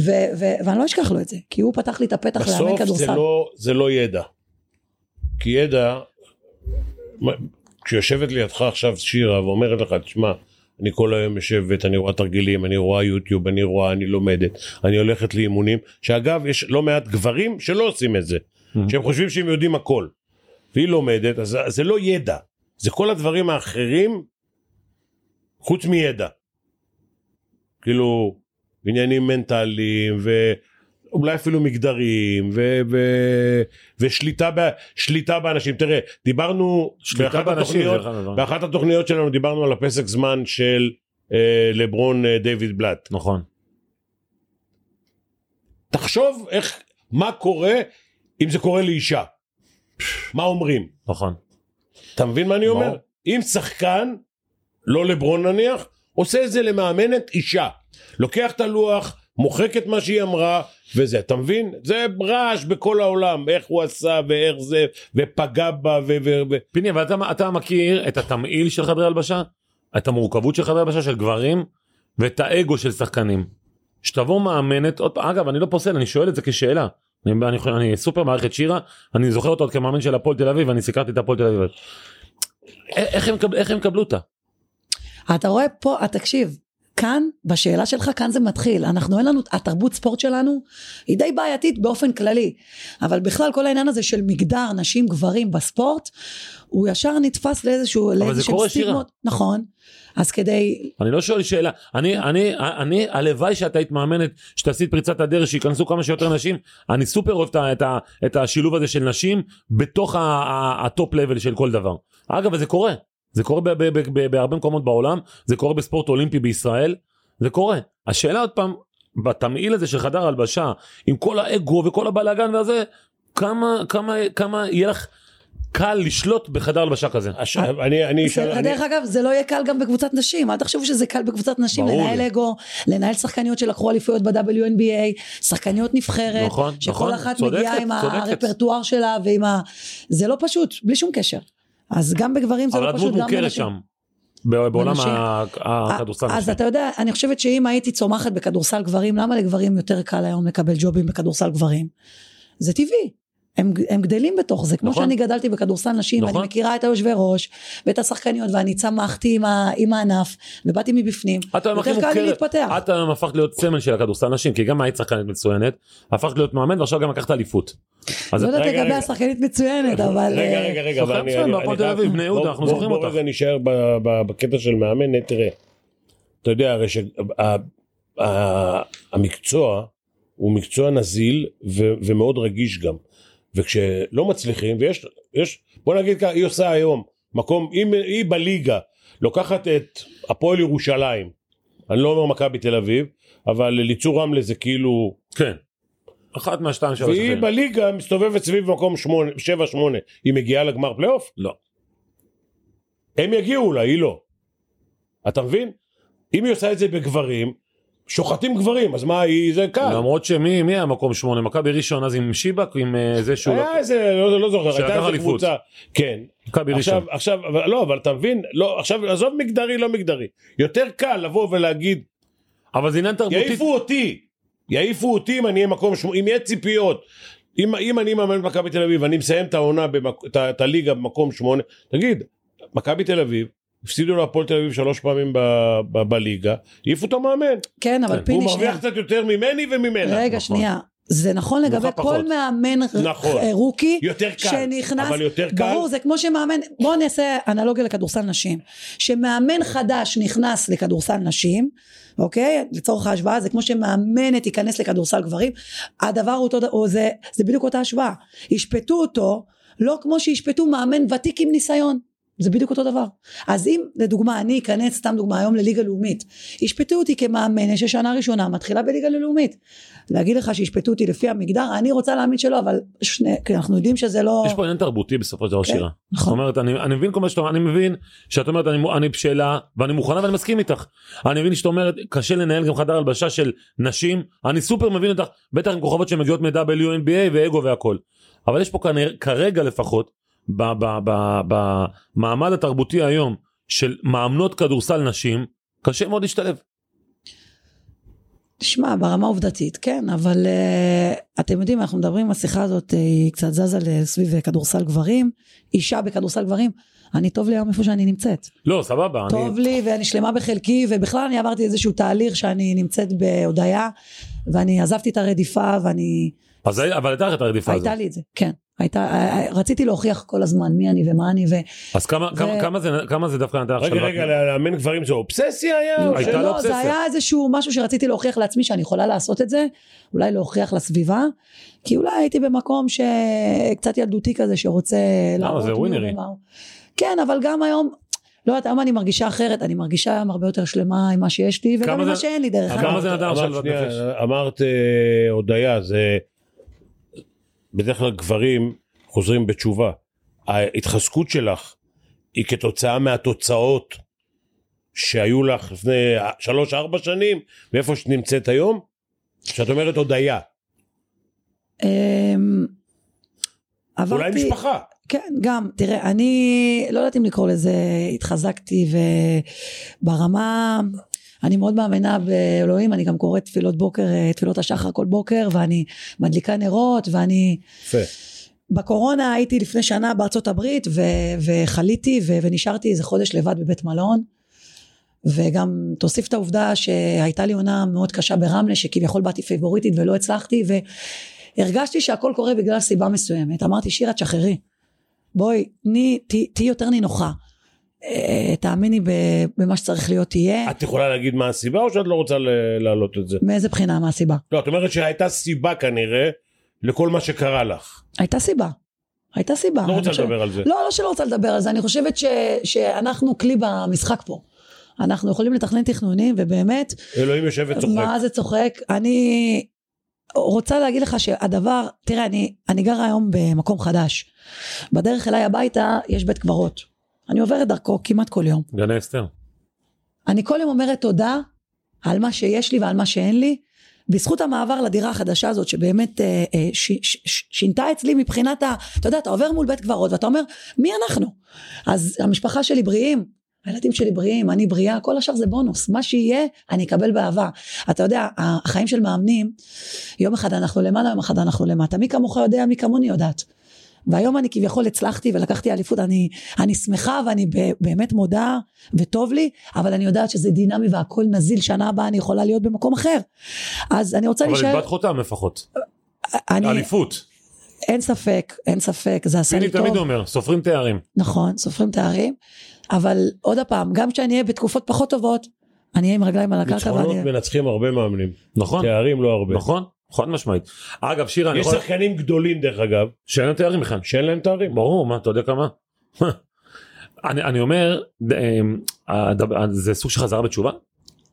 ו- ו- ואני לא אשכח לו את זה, כי הוא פתח לי את הפתח לאמן בסוף זה כדורסל. לא, זה לא ידע. כי ידע, כשיושבת לידך עכשיו שירה ואומרת לך, תשמע, אני כל היום יושבת, אני רואה תרגילים, אני רואה יוטיוב, אני רואה, אני לומדת, אני הולכת לאימונים, שאגב, יש לא מעט גברים שלא עושים את זה, שהם חושבים שהם יודעים הכל. והיא לומדת, אז אז זה לא ידע, זה כל הדברים האחרים חוץ מידע. כאילו, עניינים מנטליים, ואולי אפילו מגדריים, ו... ו... ושליטה ב... שליטה באנשים. תראה, דיברנו, שליטה באחת באנשים, התוכניות. באחת התוכניות שלנו דיברנו על הפסק זמן של אה, לברון אה, דיוויד בלאט. נכון. תחשוב איך, מה קורה אם זה קורה לאישה. מה אומרים? נכון. אתה מבין מה אני אומר? אם שחקן, לא לברון נניח, עושה את זה למאמנת אישה. לוקח את הלוח, מוחק את מה שהיא אמרה, וזה, אתה מבין? זה רעש בכל העולם, איך הוא עשה ואיך זה, ופגע בה ו... ו, ו... פיני, אבל אתה, אתה מכיר את התמהיל של חדרי הלבשה? את המורכבות של חדרי הלבשה של גברים? ואת האגו של שחקנים. שתבוא מאמנת, עוד אגב, אני לא פוסל, אני שואל את זה כשאלה. אני, אני, אני סופר מעריך את שירה, אני זוכר אותו עוד כמאמן של הפועל תל אביב, אני סיקרתי את הפועל תל אביב. איך הם, קב- איך הם קבלו אותה? אתה רואה פה, תקשיב, כאן, בשאלה שלך, כאן זה מתחיל. אנחנו, אין לנו, התרבות ספורט שלנו היא די בעייתית באופן כללי. אבל בכלל, כל העניין הזה של מגדר, נשים, גברים בספורט, הוא ישר נתפס לאיזשהו, זה לאיזשהם קורה, שירה. נכון. אז כדי, אני לא שואל שאלה, אני, אני, אני, הלוואי שאת היית מאמנת, שתעשי את פריצת הדרך, שייכנסו כמה שיותר נשים, אני סופר אוהב את, את, את השילוב הזה של נשים בתוך ה top level של כל דבר. אגב, זה קורה, זה קורה ב- ב- ב- ב- בהרבה מקומות בעולם, זה קורה בספורט אולימפי בישראל, זה קורה. השאלה עוד פעם, בתמהיל הזה של חדר הלבשה, עם כל האגו וכל הבלאגן והזה, כמה, כמה, כמה יהיה לך קל לשלוט בחדר הלבשה כזה. הש... אני, אני, אשאל- זה, אני, דרך אגב, זה לא יהיה קל גם בקבוצת נשים, אל תחשבו שזה קל בקבוצת נשים, לנהל. אגו, לנהל שחקניות שלקחו אליפויות ב-WNBA, שחקניות נבחרת, נכון, שכל נכון, אחת צודקת, מגיעה עם צודקת. הרפרטואר שלה ועם ה... זה לא פשוט, בלי שום קשר. אז גם בגברים זה אבל לא הדמות פשוט, גם מוכרת בנשים. שם, בעולם בנשים. ה- הכדורסל. אז. אתה יודע, אני חושבת שאם הייתי צומחת בכדורסל גברים, למה לגברים יותר קל היום לקבל ג'ובים בכדורסל גברים? זה טבעי. הם, הם גדלים בתוך זה, כמו נכון. שאני גדלתי בכדורסל נשים, נכון. אני מכירה את היושבי ראש ואת השחקניות ואני צמחתי עם, ה, עם הענף ובאתי מבפנים, את היום הכי יותר קל לי מוכרת, להתפתח. את היום הפכת להיות סמל של הכדורסל נשים, כי גם היית שחקנית מצוינת, הפכת להיות מאמן ועכשיו גם לקחת אליפות. אז לא יודעת לגבי. השחקנית מצוינת, אבל... רגע, אה, רגע, רגע, שחקן אבל אני... בהפועל תל אביב, בני יהודה, אנחנו זוכרים בוא אותך. רגע נשאר ב- ב- בקטע של מאמן, תראה. אתה יודע, הרי שהמקצוע הוא מקצוע נזיל ו- ומאוד רגיש גם. וכשלא מצליחים, ויש, יש, בוא נגיד ככה, היא עושה היום מקום, היא, היא בליגה, לוקחת את הפועל ירושלים, אני לא אומר מכבי תל אביב, אבל אליצור רמלה זה כאילו כן. אחת מהשתיים שלוש. והיא. בליגה מסתובבת סביב מקום 7-8, היא מגיעה לגמר פלייאוף? לא. הם יגיעו אולי, היא לא. אתה מבין? אם היא עושה את זה בגברים, שוחטים גברים, אז מה היא, זה קל. למרות שמי מי היה מקום שמונה? מכבי ראשון אז עם שיבק עם אה, זה שהוא... היה איזה, לא, לא זוכר, שלקח הייתה איזה אליפות. קבוצה. כן. מכבי עכשיו, ראשון. עכשיו, אבל, לא, אבל אתה מבין, לא, עכשיו, עזוב מגדרי, לא מגדרי. יותר קל לבוא ולהגיד, אבל זה עניין תרבותית. יעיפו אותי, יעיפו אותי אם אני אהיה מקום שמונה, אם יהיה ציפיות. אם, אם אני מאמן את מכבי תל אביב ואני מסיים את העונה, במק, את, ה- את הליגה במקום שמונה, תגיד, מכבי תל אביב, הפסידו להפועל תל אביב שלוש פעמים בליגה, העיפו את המאמן. כן, אבל כן, הוא פיני מרוויח שנייה. קצת יותר ממני וממנה. רגע, שנייה. זה נכון לגבי כל. מאמן נכון. אה, רוקי יותר קל, שנכנס, אבל יותר קל. ברור זה כמו שמאמן, בואו נעשה אנלוגיה לכדורסל נשים, שמאמן חדש נכנס לכדורסל נשים, אוקיי, לצורך ההשוואה זה כמו שמאמנת תיכנס לכדורסל גברים, הדבר הוא אותו, או זה, זה בדיוק אותה השוואה, ישפטו אותו לא כמו שישפטו מאמן ותיק עם ניסיון, זה בדיוק אותו דבר. אז אם לדוגמה אני אכנס סתם דוגמה היום לליגה לאומית, ישפטו אותי כמאמנת ששנה ראשונה מתחילה בליגה לאומית. להגיד לך שישפטו אותי לפי המגדר, אני רוצה להאמין שלא, אבל שני, כי אנחנו יודעים שזה לא... יש פה עניין תרבותי בסופו של דבר כן, שירה. זאת נכון. אומרת אני, אני מבין כל מה שאתה אומר, אני מבין שאת אומרת אני, אני בשאלה ואני מוכנה ואני מסכים איתך. אני מבין שאת אומרת קשה לנהל גם חדר הלבשה של נשים, אני סופר מבין אותך, בטח עם כוכבות שמגיעות מ-WNBA ואגו והכל. אבל יש פה כנראה, כרגע לפחות, במעמד התרבותי היום של מאמנות כדורסל נשים, קשה מאוד להשתלב. תשמע, ברמה עובדתית, כן, אבל uh, אתם יודעים, אנחנו מדברים, השיחה הזאת uh, היא קצת זזה סביב כדורסל גברים, אישה בכדורסל גברים, אני טוב לי היום איפה שאני נמצאת. לא, סבבה. טוב אני... לי ואני שלמה בחלקי, ובכלל אני עברתי איזשהו תהליך שאני נמצאת בהודיה, ואני עזבתי את הרדיפה, ואני... אז אבל הייתה לך את הרדיפה הזאת. הייתה לי את זה, כן. הייתה, אה, רציתי להוכיח כל הזמן מי אני ומה אני, ו... אז כמה, ו- כמה, כמה, זה, כמה זה דווקא נתן לך רגע, שלווה? רגע, לאמן גברים זה אובססיה היה? או הייתה לא, אובססיה. זה היה איזשהו משהו שרציתי להוכיח לעצמי שאני יכולה לעשות את זה, אולי להוכיח לסביבה, כי אולי הייתי במקום שקצת ילדותי כזה שרוצה להראות זה מי הוא ווינרי. כן, אבל גם היום, לא יודעת, היום אני מרגישה אחרת, אני מרגישה היום הרבה יותר שלמה עם מה שיש לי, וגם כמה עם זה- מה שאין לי דרך כמה אגב. זה נתן עכשיו אמרת בנפש? אמרת אה, הודיה, זה בדרך כלל גברים חוזרים בתשובה. ההתחזקות שלך היא כתוצאה מהתוצאות שהיו לך לפני שלוש ארבע שנים ואיפה שאת נמצאת היום? כשאת אומרת הודיה, אמ, אולי עברתי- משפחה. כן, גם, תראה, אני לא יודעת אם לקרוא לזה התחזקתי וברמה, אני מאוד מאמינה באלוהים, אני גם קוראת תפילות בוקר, אה, תפילות השחר כל בוקר, ואני מדליקה נרות, ואני... יפה. בקורונה הייתי לפני שנה בארצות הברית, ו- וחליתי, ו- ונשארתי איזה חודש לבד בבית מלון. וגם תוסיף את העובדה שהייתה לי עונה מאוד קשה ברמלה, שכביכול באתי פייבוריטית ולא הצלחתי, והרגשתי שהכל קורה בגלל סיבה מסוימת. אמרתי, שירה, תשחררי. בואי, תהיי יותר נינוחה. אה, תאמיני במה שצריך להיות תהיה. את יכולה להגיד מה הסיבה או שאת לא רוצה להעלות את זה? מאיזה בחינה, מה הסיבה? לא, את אומרת שהייתה סיבה כנראה לכל מה שקרה לך. הייתה סיבה. הייתה סיבה. לא רוצה לדבר על זה. לא, לא שלא רוצה לדבר על זה, אני חושבת ש, שאנחנו כלי במשחק פה. אנחנו יכולים לתכנן תכנונים, ובאמת, אלוהים יושב וצוחק. מה זה צוחק? אני רוצה להגיד לך שהדבר, תראה, אני, אני גרה היום במקום חדש. בדרך אליי הביתה יש בית קברות. אני עוברת דרכו כמעט כל יום. גני אסתר. אני כל יום אומרת תודה על מה שיש לי ועל מה שאין לי. בזכות המעבר לדירה החדשה הזאת שבאמת אה, אה, ש, ש, ש, שינתה אצלי מבחינת ה... אתה יודע, אתה עובר מול בית קברות ואתה אומר, מי אנחנו? אז המשפחה שלי בריאים, הילדים שלי בריאים, אני בריאה, כל השאר זה בונוס. מה שיהיה, אני אקבל באהבה. אתה יודע, החיים של מאמנים, יום אחד אנחנו למעלה, יום אחד אנחנו למטה. מי כמוך יודע, מי כמוני יודעת. והיום אני כביכול הצלחתי ולקחתי אליפות, אני, אני שמחה ואני ב- באמת מודה וטוב לי, אבל אני יודעת שזה דינמי והכל נזיל, שנה הבאה אני יכולה להיות במקום אחר. אז אני רוצה אבל להישאר, איבדת חותם לפחות. אני, אליפות. אין ספק, אין ספק, זה עשה פיני לי טוב. תמיד אומר, סופרים תארים. נכון, סופרים תארים, אבל עוד פעם, גם כשאני אהיה בתקופות פחות טובות, אני אהיה עם רגליים על הקרקע ניצחונות ואני... מנצחים הרבה מאמנים. נכון? תארים לא הרבה. נכון? חד משמעית. אגב, שירה, אני יש יכול... שחקנים גדולים דרך אגב, שאין להם תארים בכלל. שאין להם תארים. ברור, מה, אתה יודע כמה? אני, אני אומר, אמ, הדבר- זה סוג של חזרה בתשובה?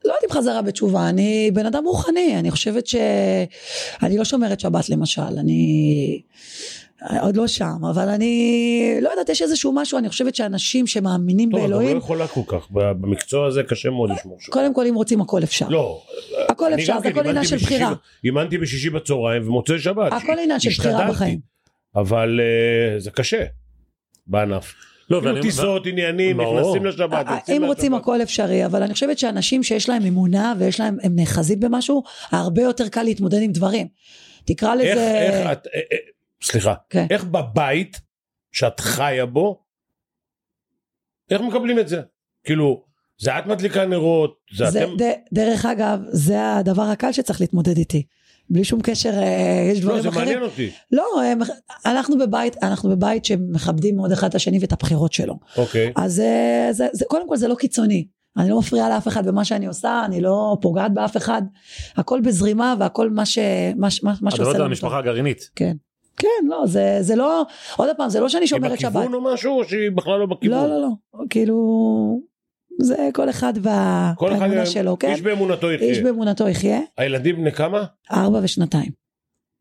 לא יודעת אם חזרה בתשובה, אני בן אדם רוחני, אני חושבת ש... אני לא שומרת שבת למשל, אני... עוד לא שם, אבל אני לא יודעת, יש איזשהו משהו, אני חושבת שאנשים שמאמינים טוב, את גם לא באלוהים, יכולה כל כך, במקצוע הזה קשה מאוד לשמור שבת. קודם כל אם רוצים הכל אפשר. לא, הכל אפשר, זה כן הכל עניין של בשישי- בחירה. אימנתי בשישי בצהריים ומוצאי שבת. הכל עניין של בחירה. בחיים. אבל אה, זה קשה בענף. לא, כאילו. טיסות, עניינים. נכנסים לשבת. אה, אם רוצים. הכל אפשרי, אבל אני חושבת שאנשים שיש להם אמונה ויש להם, הם נאחזים במשהו, הרבה יותר קל להתמודד עם דברים. תקרא איך, לזה... איך את, אה, אה, סליחה, כן. איך בבית שאת חיה בו, איך מקבלים את זה? כאילו, זה את מדליקה נרות, זה זה, אתם... ד, דרך אגב, זה הדבר הקל שצריך להתמודד איתי. בלי שום קשר, אה, יש דברים לא, זה אחרים. מעניין אותי. לא, הם- אנחנו בבית, אנחנו בבית שמכבדים מאוד אחד את השני ואת הבחירות שלו. אוקיי. אז זה, זה, זה, קודם כל זה לא קיצוני. אני לא מפריעה לאף אחד במה שאני עושה, אני לא פוגעת באף אחד. הכל בזרימה והכל מה, ש, מה, מה, מה אתה שעושה מדברת על לנו המשפחה טוב. הגרעינית. כן. כן, לא, זה, זה לא, עוד פעם, זה לא שאני היא שומרת שבת. בכיוון או משהו, או שהיא בכלל לא בכיוון? לא, לא, לא. כאילו, זה כל אחד והאמונה שלו, כן? איש באמונתו איש יחיה. באמונתו יחיה. הילדים בני כמה? ארבע ושנתיים.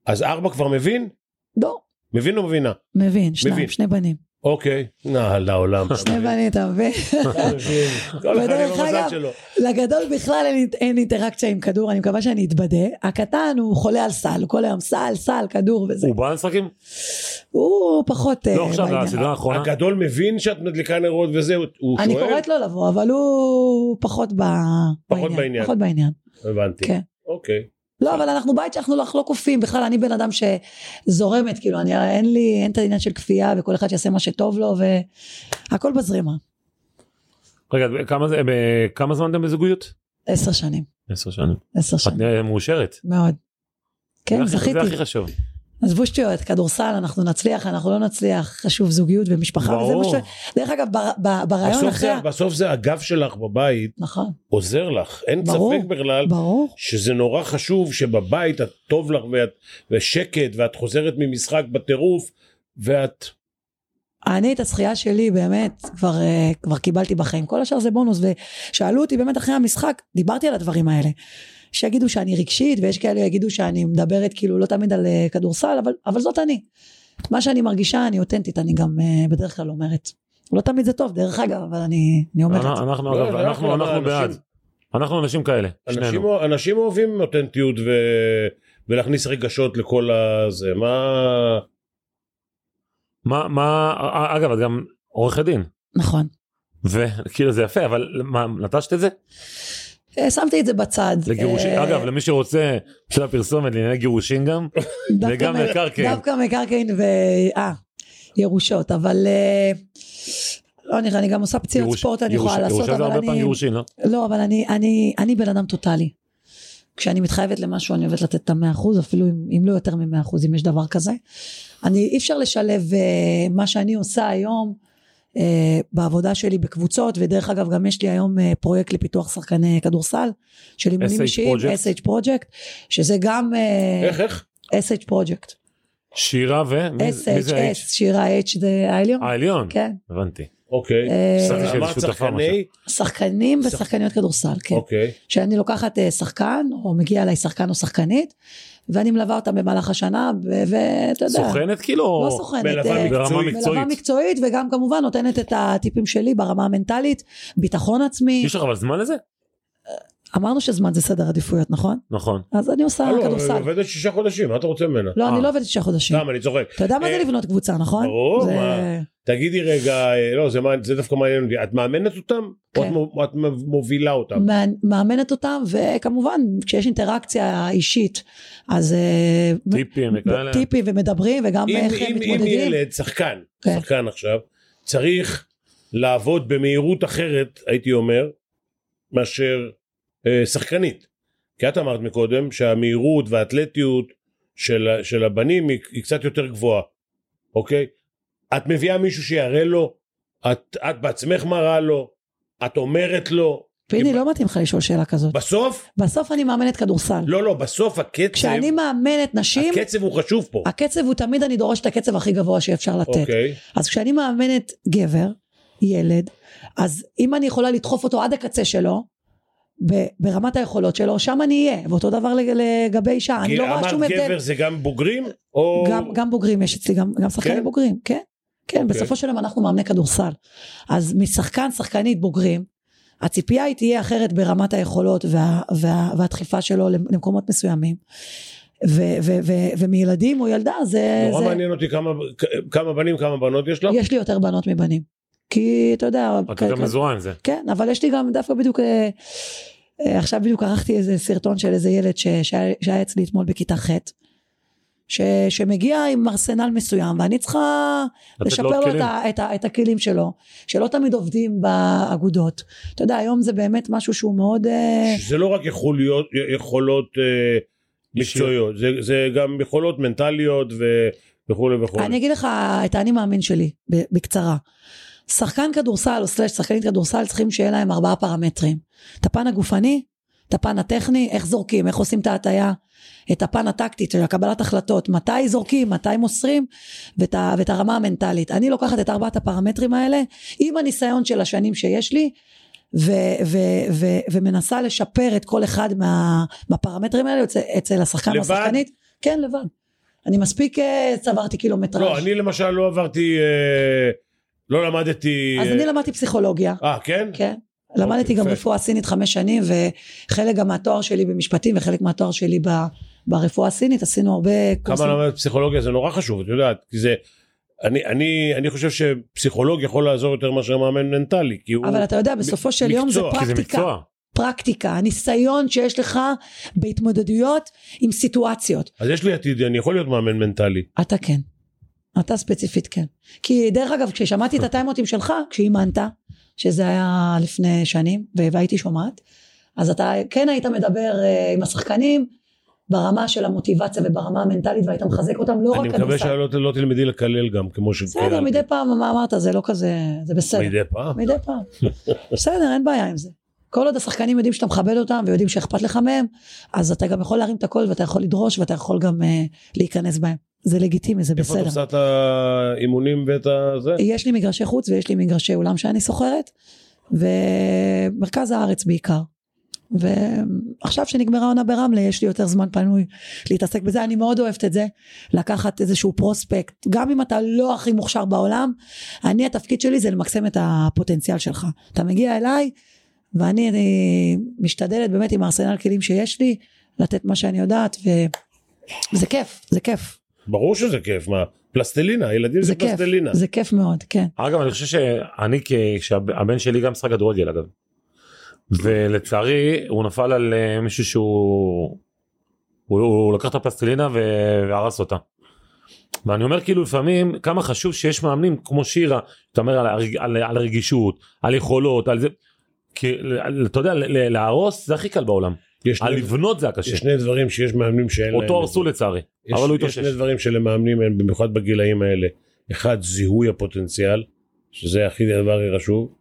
אז ארבע כבר מבין? לא, מבין או מבינה? מבין, שניים, מבין. שני בנים. אוקיי. נא, לעולם. שני אתה מבין? כל אחד עם ודרך המזל אגב, שלו. לגדול בכלל אין, אינטראקציה עם כדור, אני מקווה שאני אתבדה. הקטן הוא חולה על סל, כל היום סל, סל, כדור וזה. הוא בא למשחקים? הוא פחות אה, לא עכשיו. לסדרה האחרונה. הגדול מבין שאת מדליקה נרות וזה, הוא- הוא אני שואל? קוראת לו לבוא, אבל הוא פחות בעניין. פחות בעניין. הבנתי. כן. אוקיי. לא, אבל אנחנו בית שאנחנו לא, לא כופים, בכלל אני בן אדם שזורמת, כאילו, אני, אין לי, אין את העניין של כפייה, וכל אחד שיעשה מה שטוב לו, והכל בזרימה. רגע, כמה זה- בכמה זמן אתם בזוגיות? עשר שנים, עשר שנים. עשר את שנים, נראה מאושרת. מאוד. כן, זכיתי. זה הכי חשוב. עזבו שטויות, כדורסל, אנחנו נצליח, אנחנו לא נצליח, חשוב זוגיות ומשפחה, וזה מה ברור. ש... דרך אגב, ברעיון אחרי... זה, בסוף זה הגב שלך בבית נכון, עוזר לך, אין ברור, ספק בכלל ברור. שזה נורא חשוב שבבית את טוב לך ואת ושקט ואת חוזרת ממשחק בטירוף ואת אני את הזכייה שלי באמת כבר, אה, כבר קיבלתי בחיים, כל השאר זה בונוס, ושאלו אותי באמת אחרי המשחק, דיברתי על הדברים האלה. שיגידו שאני רגשית, ויש כאלה יגידו שאני מדברת כאילו לא תמיד על אה, כדורסל, אבל, אבל זאת אני. מה שאני מרגישה, אני אותנטית, אני גם אה, בדרך כלל אומרת. לא תמיד זה טוב, דרך אגב, אבל אני, אני אומרת. אנחנו, אנחנו, לא, אגב, זה אנחנו, אנחנו מה, בעד. אנשים- אנחנו אנשים כאלה, אנשים, שנינו. אנשים אוהבים אותנטיות ו... ולהכניס רגשות לכל הזה מה מה, מה, אגב, את גם עורכת דין. נכון. וכאילו זה יפה, אבל מה, נטשת את זה? אה, שמתי את זה בצד. לגירושים, אה, אגב, למי שרוצה, של הפרסומת לענייני גירושים גם, וגם מקרקעין. דווקא מקרקעין ו... אה, ירושות, אבל... אה, לא נראה, אני גם עושה פציעות ספורט, אני יכולה לעשות, ירושה זה אבל הרבה פעמים אני... גירושים, לא? לא, אבל אני, אני, אני בן אדם טוטאלי. כשאני מתחייבת למשהו אני אוהבת לתת את המאה אחוז, אפילו אם, אם לא יותר ממאה אחוז, אם יש דבר כזה. אני, אי אפשר לשלב uh, מה שאני עושה היום בעבודה שלי בקבוצות, ודרך אגב גם יש לי היום uh, פרויקט לפיתוח שחקני כדורסל, של אימונים אישיים, Project. SH פרויקט, שזה גם uh, איך איך SH פרויקט. שירה ו... SH? שירה H זה העליון. העליון. כן. הבנתי. אוקיי אה, שחקני שחקנים ושחקניות כדורסל, כן. אוקיי שאני לוקחת אה, שחקן, או מגיע אליי שחקן או שחקנית, ואני מלווה אותם במהלך השנה, ו- ואתה יודע, סוכנת כאילו? לא סוכנת, מלווה אה, מקצועית. ברמה מלווה מקצועית. וגם כמובן נותנת את הטיפים שלי ברמה המנטלית, ביטחון עצמי, יש לך אבל זמן לזה? אמרנו שזמן זה סדר עדיפויות, נכון? נכון. אז אני עושה היא כדורסל. עובדת שישה חודשים מה אתה רוצה ממנה לא, אני אה. לא עובדת שישה חודשים. סתם אני צוחק אתה יודע מה זה לבנות קבוצה, נכון? ברור, זה- מה? תגידי רגע אה, לא זה מה- זה דווקא מעניין אותי את מאמנת אותם או כן. או את מובילה אותם מא- מאמנת אותם, וכמובן, כשיש אינטראקציה אישית, אז... אה, טיפים וכאלה. טיפים ומדברים, וגם אם, איך אם, אם מתמודדים. ילד, שחקן, כן. שחקן עכשיו, צריך לעבוד במהירות אחרת, הייתי אומר, מאשר אה, שחקנית. כי את אמרת מקודם שהמהירות והאתלטיות של, של הבנים היא, היא קצת יותר גבוהה, אוקיי? את מביאה מישהו שיראה לו, את, את בעצמך מראה לו, את אומרת לו, פיני, לא מתאים לך לשאול שאלה כזאת. בסוף, בסוף אני מאמנת כדורסל. לא לא, בסוף הקצב, כשאני מאמנת נשים, הקצב הוא חשוב פה. הקצב הוא תמיד, אני דורשת את הקצב הכי גבוה שאפשר לתת. אוקיי, אז כשאני מאמנת גבר, ילד, אז אם אני יכולה לדחוף אותו עד הקצה שלו, ברמת היכולות שלו, שם אני אהיה. ואותו דבר לג- לגבי אישה. אני לא רואה שום הבדל. גבר זה גם בוגרים? או... גם, גם בוגרים, יש אצלי גם, גם שחקנים כן? בוגרים, כן. כן, אוקיי. בסופו של יום אנחנו מאמני כדורסל. אז משחקן, שחקנית בוגרים, הציפייה היא תהיה אחרת ברמת היכולות וה, וה, והדחיפה שלו למקומות מסוימים. ו, ו, ו, ומילדים או ילדה זה... נורא זה מעניין אותי כמה, כמה בנים כמה בנות יש לך? יש לי יותר בנות מבנים. כי אתה יודע... את כ- יותר כ- מזוהה עם זה. כן, אבל יש לי גם דווקא בדיוק... אה, אה, עכשיו בדיוק ערכתי איזה סרטון של איזה ילד ש, שהיה, שהיה אצלי אתמול בכיתה ח'. ש, שמגיע עם ארסנל מסוים ואני צריכה לשפר לו את. ה, את, ה, את הכלים שלו שלא תמיד עובדים באגודות אתה יודע היום זה באמת משהו שהוא מאוד אה, שזה לא רק יכוליות, יכולות אה. מקצועיות, זה, זה גם יכולות מנטליות ו, וכולי וכולי. אני אגיד לך את האני מאמין שלי ב- בקצרה שחקן כדורסל או סלאש שחקנית כדורסל צריכים שיהיה להם ארבעה פרמטרים את הפן הגופני את הפן הטכני איך זורקים איך עושים את ההטייה את הפן הטקטי של הקבלת החלטות מתי זורקים מתי מוסרים ואת, ה, ואת הרמה המנטלית אני לוקחת את ארבעת הפרמטרים האלה עם הניסיון של השנים שיש לי ו, ו, ו, ומנסה לשפר את כל אחד מה, מהפרמטרים האלה אצל, אצל השחקן או? השחקנית כן לבד אני מספיק אה, צברתי קילומטראז' לא, אני למשל לא עברתי, אה, לא למדתי... אז אה, אני למדתי פסיכולוגיה, אה, כן? כן. למדתי גם. רפואה סינית חמש שנים וחלק גם מהתואר שלי במשפטים וחלק מהתואר שלי ב, ברפואה הסינית עשינו הרבה קורסים. כמה למדת פסיכולוגיה זה נורא חשוב, את יודעת, כי זה... אני, אני, אני חושב שפסיכולוג יכול לעזור יותר מאשר מאמן מנטלי, כי הוא... אבל אתה יודע בסופו של יום זה מקצוע, כי זה פרקטיקה, מקצוע. הפרקטיקה, הניסיון שיש לך בהתמודדויות עם סיטואציות. אז יש לי עתיד, אני יכול להיות מאמן מנטלי. אתה כן. אתה ספציפית כן. כי דרך אגב, כששמעתי את הטיימוטים שלך, כשאימנת, שזה היה לפני שנים, והייתי שומעת, אז אתה כן היית מדבר uh, עם השחקנים ברמה של המוטיבציה וברמה המנטלית, והיית מחזק אותם לא רק אני מקווה שלא לא תלמדי לקלל גם, כמו ש... בסדר, מדי פעם, מה אמרת, זה לא כזה, זה בסדר. מדי פעם? מדי פעם. בסדר, אין בעיה עם זה. כל עוד השחקנים יודעים שאתה מכבד אותם ויודעים שאכפת לך מהם, אז אתה גם יכול להרים את הקול ואתה יכול לדרוש ואתה יכול גם uh, להיכנס בהם. זה לגיטימי, זה בסדר. איפה את עושה את האימונים ואת הזה? יש לי מגרשי חוץ ויש לי מגרשי אולם שאני שוכרת, ומרכז הארץ בעיקר. ועכשיו שנגמרה העונה ברמלה יש לי יותר זמן פנוי להתעסק בזה אני מאוד אוהבת את זה לקחת איזשהו פרוספקט גם אם אתה לא הכי מוכשר בעולם אני התפקיד שלי זה למקסם את הפוטנציאל שלך אתה מגיע אליי ואני אני משתדלת באמת עם הארסנל כלים שיש לי לתת מה שאני יודעת וזה כיף זה כיף ברור שזה כיף מה פלסטלינה הילדים זה, זה כיף, פלסטלינה זה כיף מאוד כן אגב אני חושב שאני כשהבן שלי גם משחק כדורגל אגב ולצערי הוא נפל על אה, מישהו שהוא הוא, הוא לקח את הפלסטלינה והרס אותה. ואני אומר כאילו לפעמים כמה חשוב שיש מאמנים כמו שירה אתה אומר על, הרג, על, על הרגישות על יכולות על זה כי אתה יודע להרוס זה הכי קל בעולם. יש על לבנות זה הקשה. יש שני דברים שיש מאמנים שאין להם. אותו הרסו לצערי. יש, אבל הוא התאושש. יש שני דברים שלמאמנים אין במיוחד בגילאים האלה. אחד זיהוי הפוטנציאל שזה הכי דבר הכי חשוב.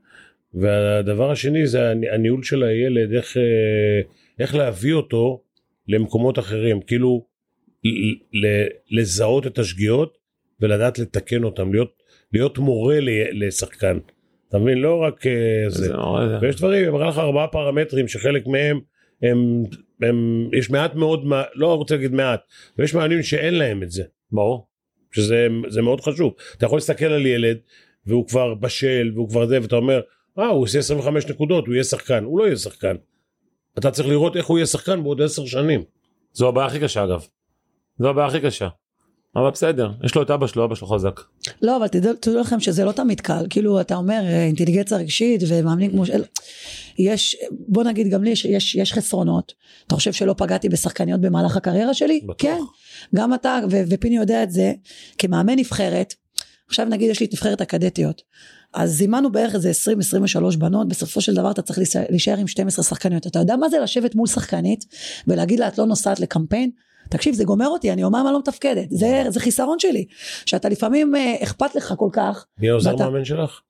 והדבר השני זה הניהול של הילד, איך, אה, איך להביא אותו למקומות אחרים, כאילו לזהות את השגיאות ולדעת לתקן אותם, להיות, להיות מורה לשחקן. אתה מבין? לא רק אה, זה. ויש דברים, אני מראה לך ארבעה פרמטרים שחלק מהם הם, הם, יש מעט מאוד, לא רוצה להגיד מעט, ויש מאמנים שאין להם את זה. ברור. שזה מאוד חשוב. אתה יכול להסתכל על ילד והוא כבר בשל והוא כבר זה ואתה אומר אה, הוא עושה 25 נקודות, הוא יהיה שחקן. הוא לא יהיה שחקן. אתה צריך לראות איך הוא יהיה שחקן בעוד 10 שנים. זו הבעיה הכי קשה אגב. זו הבעיה הכי קשה. אבל בסדר, יש לו את אבא שלו, אבא שלו חזק. לא, אבל תדעו, תדעו לכם שזה לא תמיד קל. כאילו, אתה אומר אה, אינטליגנציה רגשית ומאמנים כמו ש... יש, בוא נגיד גם לי, יש, יש חסרונות. אתה חושב שלא פגעתי בשחקניות במהלך הקריירה שלי? בטוח. כן. גם אתה, ו- ופיני יודע את זה, כמאמן נבחרת, עכשיו נגיד יש לי את נבחרת הקדטיות. אז זימנו בערך איזה 20-23 בנות, בסופו של דבר אתה צריך להישאר עם 12 שחקניות. אתה יודע מה זה לשבת מול שחקנית ולהגיד לה את לא נוסעת לקמפיין? תקשיב זה גומר אותי אני יומיים אני לא מתפקדת זה, זה חיסרון שלי שאתה לפעמים אה, אכפת לך כל כך. מי העוזר ואתה... מאמן שלך?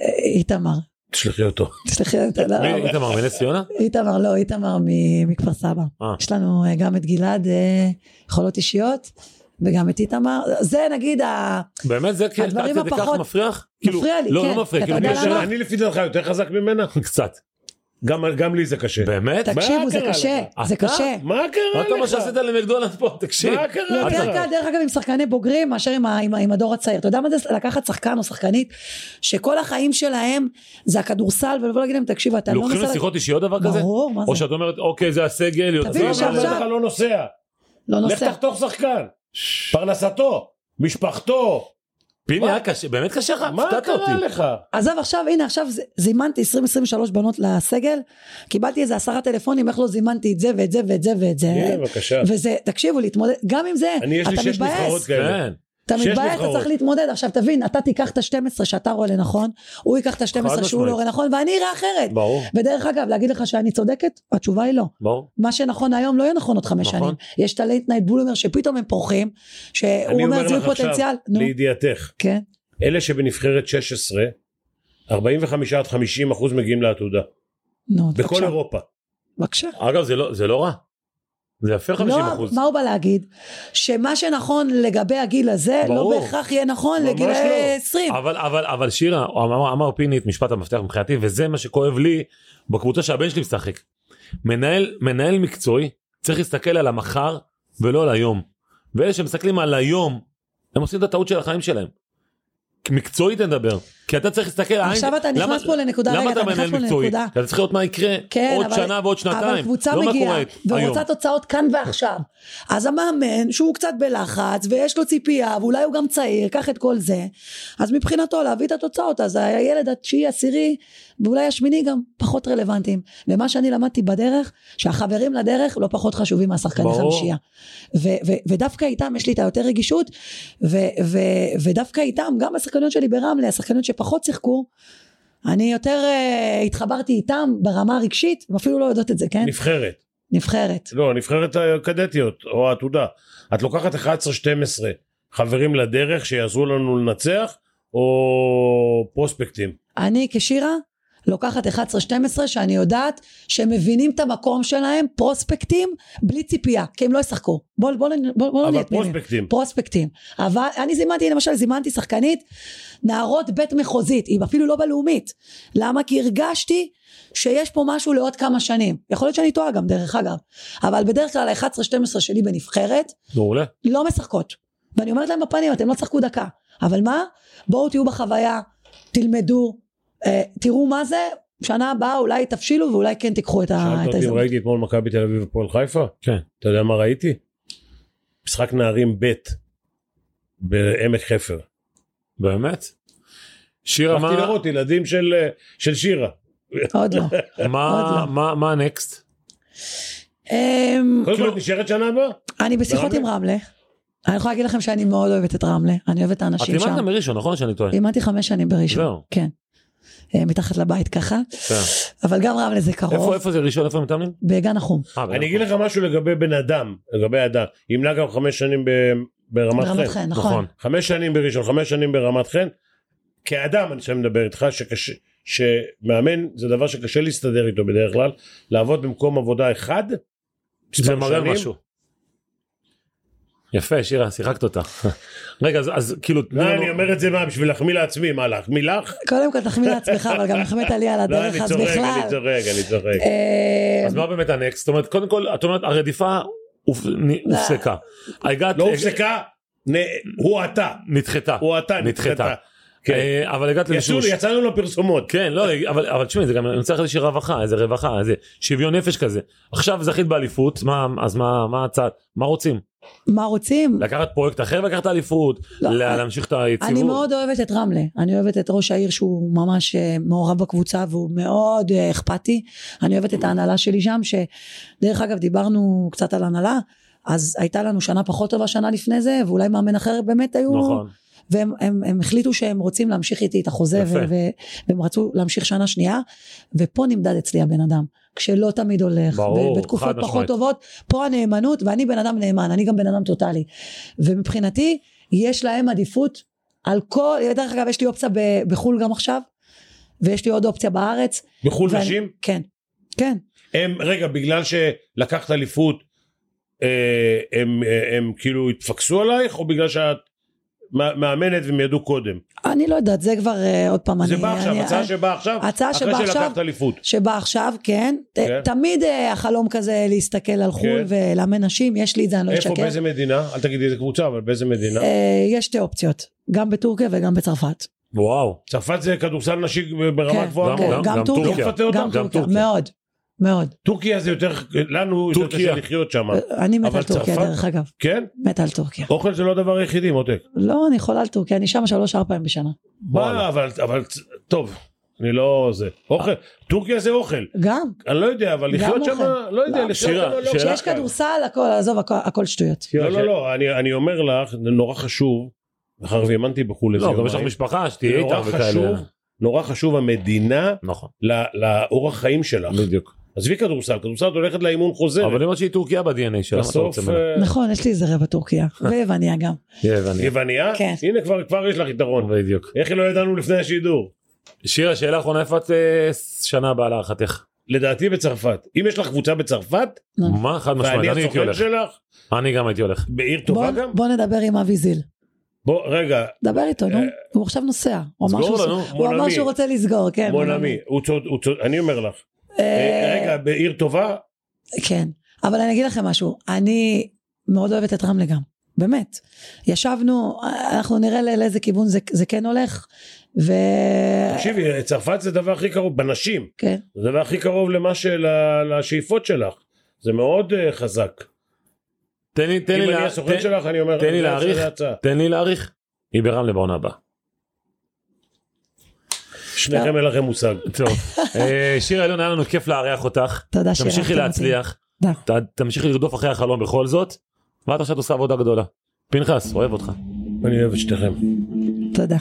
אה, איתמר. תשלחי אותו. תשלחי אותו. לא, איתמר מנס ציונה? איתמר לא איתמר מכפר סבא. אה. יש לנו אה, גם את גלעד יכולות אישיות. וגם את איתמר, זה נגיד באמת זה כן, הדברים הפחות, מפריח? כאילו, מפריע לי, לא, כן. לא מפריע, כאילו, אני לפי דעתך יותר חזק ממנה? קצת. גם, גם לי זה קשה. באמת? תקשיבו, זה קשה, זה קשה. מה קרה לך? מה שעשית למקדונלדס פה, תקשיב. מה קרה לך? יותר קל, דרך אגב, עם שחקני בוגרים מאשר עם, עם, עם הדור הצעיר. אתה יודע מה זה לקחת שחקן או שחקנית, שכל החיים שלהם זה הכדורסל, ולבוא להגיד להם, תקשיב, אתה לא נוסע... לוקחים לשיחות אישיות דבר כזה? ברור, מה זה? או שאת אומרת, אוקיי, זה הסגל, יוצא... תבין שעכשיו... לא נוסע. לא נוסע. לך תחתוך שחקן. פרנסתו, משפחתו. פיני היה קשה, באמת קשה לך? מה קרה לך? עזוב עכשיו, הנה עכשיו זימנתי 20-23 בנות לסגל, קיבלתי איזה עשרה טלפונים איך לא זימנתי את זה ואת זה ואת זה ואת זה. הנה בבקשה. וזה, תקשיבו, להתמודד, גם עם זה, אני יש לי שש נבחרות כאלה. אתה מתבייש, אתה צריך להתמודד. עכשיו תבין, אתה תיקח את ה-12 שאתה רואה לנכון, הוא ייקח את ה-12 שהוא לא רואה נכון, ואני אראה אחרת. ברור. ודרך אגב, להגיד לך שאני צודקת? התשובה היא לא. ברור. מה שנכון היום לא יהיה נכון עוד חמש נכון. שנים. יש את ה late night bloomer שפתאום הם פורחים, שהוא אומר זיהוי פוטנציאל. נו. לידיעתך, כן. אלה שבנבחרת 16, 45 עד 50 אחוז מגיעים לעתודה. נו, בכל בבקשה. אירופה. בבקשה. אגב, זה לא, זה לא רע. זה יפה 50 לא, אחוז. מה הוא בא להגיד? שמה שנכון לגבי הגיל הזה, ברור. לא בהכרח יהיה נכון לגיל לא. 20. אבל אבל אבל שירה אמר, אמר פיני את משפט המפתח מבחינתי וזה מה שכואב לי בקבוצה שהבן שלי משחק. מנהל מנהל מקצועי צריך להסתכל על המחר ולא על היום. ואלה שמסתכלים על היום הם עושים את הטעות של החיים שלהם. מקצועית נדבר כי אתה צריך להסתכל, עכשיו אתה נכנס פה לנקודה, למה אתה מנהל מקצועי? אתה צריך לראות מה יקרה כן, עוד אבל, שנה ועוד אבל שנתיים. קבוצה לא מגיעה. ורוצה תוצאות כאן ועכשיו. אז המאמן, שהוא קצת בלחץ ויש לו ציפייה ואולי הוא גם צעיר, קח את כל זה, אז מבחינתו להביא את התוצאות, אז הילד התשיעי, עשירי ואולי השמיני גם פחות רלוונטיים. ומה שאני למדתי בדרך, שהחברים לדרך לא פחות חשובים מהשחקני. חמישייה. ודווקא איתם יש לי את היותר רגישות, ודווקא איתם, גם השחקניות שלי ברמלה, השחקניות שפחות שיחקו, אני יותר uh, התחברתי איתם ברמה הרגשית, הם אפילו לא יודעות את זה, כן? נבחרת. נבחרת. לא, נבחרת הקדטיות, או העתודה. את לוקחת 11-12 חברים לדרך שיעזרו לנו לנצח, או פרוספקטים. אני כשירה לוקחת 11-12 שאני יודעת שהם מבינים את המקום שלהם, פרוספקטים, בלי ציפייה, כי הם לא ישחקו. בוא, בוא, בוא, בוא, בוא אבל. פרוספקטים. פרוספקטים. אבל אני זימנתי, למשל, זימנתי שחקנית, נערות בית מחוזית, היא אפילו לא בלאומית. למה? כי הרגשתי שיש פה משהו לעוד כמה שנים. יכול להיות שאני טועה גם, דרך אגב. אבל בדרך כלל ה-11-12 שלי בנבחרת, מעולה. לא משחקות. ואני אומרת להם בפנים, אתם לא תשחקו דקה. אבל מה? בואו תהיו בחוויה, תלמדו, תראו מה זה, שנה הבאה אולי תבשילו ואולי כן תיקחו את ה- שאלת את אותי אם ההזדמנות. ראיתי אתמול מכבי תל אביב ופועל חיפה? כן. אתה יודע מה ראיתי? משחק נערים ב' בעמק חפר. באמת? שירה, הלכתי מה- לראות ילדים של, אה, של שירה. עוד לא. מה- עוד לא. מה- מה הנקסט? אמ, קודם כל כאילו- את נשארת שנה הבאה? אני בשיחות? עם רמלה. אני יכולה להגיד לכם שאני מאוד אוהבת את רמלה. אני אוהבת את את האנשים לימדת שם. גם בראשון, נכון שאני טועה? לימדתי חמש שנים בראשון. זהו. כן. אה, מתחת לבית ככה. אבל גם רמלה זה איפה קרוב. איפה זה ראשון? איפה הם מתאמנים? בגן החום. אה, אני אגיד לך משהו לגבי בן אדם, לגבי אדם. ימנע גם חמש שנים ברמת ברמת חן. נכון. נכון. חמש שנים בראשון, חמש שנים ברמת חן. כאדם אני עכשיו מדבר איתך שקשה, שמאמן זה דבר שקשה להסתדר איתו בדרך כלל, לעבוד במקום עבודה אחד. זה מראה. משהו. יפה, שירה, שיחקת אותה. רגע, אז- אז כאילו... לא, אני אומר את זה מה, בשביל להחמיא לעצמי, מה להחמיא לך? קודם כל תחמיא לעצמך, אבל גם החמאת לי על לא, הדרך, אז בכלל. אני צוחק, אני צוחק. אה, אז מה באמת הנקסט? זאת אומרת, קודם כל, את אומרת, הרדיפה הופסקה. לא הופסקה, נ- הוא אתה, נדחתה. הוא אתה, נדחתה. כן. אה, אבל הגעת יצאו- לאיזשהו... יצאנו לפרסומות. כן, לא, אבל, אבל תשמעי, זה גם, אני צריך איזושהי רווחה, איזה רווחה, איזה שוויון נפש כזה. עכשיו זכית באליפות, מה, אז מה, מה הצעד? מה רוצים? מה רוצים? לקחת פרויקט אחר ולקחת אליפות? לא, לה- להמשיך את היציבות? אני מאוד אוהבת את רמלה, אני אוהבת את ראש העיר שהוא ממש אה, מעורב בקבוצה והוא מאוד אה, אכפתי, אני אוהבת את ההנהלה שלי שם, שדרך אגב דיברנו קצת על הנהלה, אז הייתה לנו שנה פחות טובה שנה לפני זה, ואולי מאמן אחר באמת היו, נכון. והם הם, הם החליטו שהם רוצים להמשיך איתי את החוזה. ו- ו- והם רצו להמשיך שנה שנייה, ופה נמדד אצלי הבן אדם, כשלא תמיד הולך, ברור, ובתקופות חד פחות משמעית. טובות, פה הנאמנות, ואני בן אדם נאמן, אני גם בן אדם טוטאלי, ומבחינתי יש להם עדיפות על כל, דרך אגב יש לי אופציה ב- בחו"ל גם עכשיו, ויש לי עוד אופציה בארץ. בחו"ל ואני- נשים? כן, כן. הם, רגע, בגלל שלקחת אליפות, אה, הם, אה, הם כאילו התפקסו עלייך, או בגלל שאת מא- מאמנת והם ידעו קודם? אני לא יודעת, זה כבר אה, עוד פעם, זה אני... בא עכשיו, אני- הצעה שבאה עכשיו, הצעה שבאה אחרי עכשיו, שלקחת אליפות. שבא עכשיו, כן. כן. תמיד אה, החלום כזה להסתכל על חו"ל כן. ולאמן נשים, יש לי את זה, אני לא איפה, אשקר. באיזה מדינה? אל תגידי איזה קבוצה, אבל באיזה מדינה? אה, יש שתי אופציות, גם בטורקיה וגם בצרפת. וואו. צרפת זה כדורסל נשי ברמה כן, גבוהה גם- כן. גם- גם גם טורקיה? גם טורקיה. מאוד, מאוד. טורקיה זה יותר, לנו יותר. קשה לחיות שם. אני מתה על טורקיה צרפת? דרך אגב, כן? מתה על טורקיה. אוכל זה לא הדבר היחידי, מותק. לא, אני חולה על טורקיה, אני שם שלוש ארבע פעמים בשנה. מה, אבל, אבל, טוב, אני לא זה. אוכל, טורקיה זה אוכל. גם, אני לא יודע, אבל לחיות שם. לא יודע, לא. לחיות שם לא שאלה- כשיש כדורסל, הכל, עזוב, הכל- הכל שטויות. לא, לא, לא, אני, אני אומר לך, זה נורא חשוב, מאחר ואימנתי בחו"ל לא, גם יש לך משפחה שתהיה איתה וכאלה. נורא חשוב המדינה נכון, ל- לאורח חיים שלך. בדיוק. עזבי כדורסל, כדורסל את הולכת לאימון חוזר. אבל אני אומר שהיא טורקיה ב-DNA שלה, מה אתה רוצה ממנה? אה, נכון, יש לי איזה רבע טורקיה, ויווניה גם. יווניה. כן. הנה כבר כבר יש לך יתרון. בדיוק. איך לא ידענו לפני השידור? שירה, שאלה אחרונה, איפה את אה, שנה הבאה להערכתך? לדעתי בצרפת. אם יש לך קבוצה בצרפת, מה? חד משמעית, אני הייתי הסוכן הולך. שלך, אני גם הייתי הולך. בעיר טובה בוא- גם? בוא נדבר עם אבי זיל. בוא, רגע, דבר איתו, נו. אה, הוא עכשיו נוסע. הוא אמר שהוא- רוצה לסגור, כן. מונמי, אני אומר לך. אה, רגע, בעיר טובה, כן, אבל אני אגיד לכם משהו, אני מאוד אוהבת את רמלה גם, באמת. ישבנו, אנחנו נראה לא- לאיזה כיוון זה, זה כן הולך. ו... תקשיבי, צרפת זה הדבר הכי קרוב, בנשים, כן. זה הדבר הכי קרוב למה של... לשאיפות שלך. זה מאוד אה, חזק. תן לי, תן לי, אם אני הסוכן תן- שלך, אני אומר, תן לי להעריך. תן לי להעריך. היא ברמלה בעונה הבאה. שניכם אין לכם מושג. טוב. אה, שירה אלון, היה לנו כיף לארח אותך. תודה תמשיכי שאירחתם אותי. להצליח. תמשיכי לרדוף אחרי החלום בכל זאת. ואת עכשיו עושה עבודה גדולה. פנחס, אוהב אותך. אני אוהב את שניכם. תודה.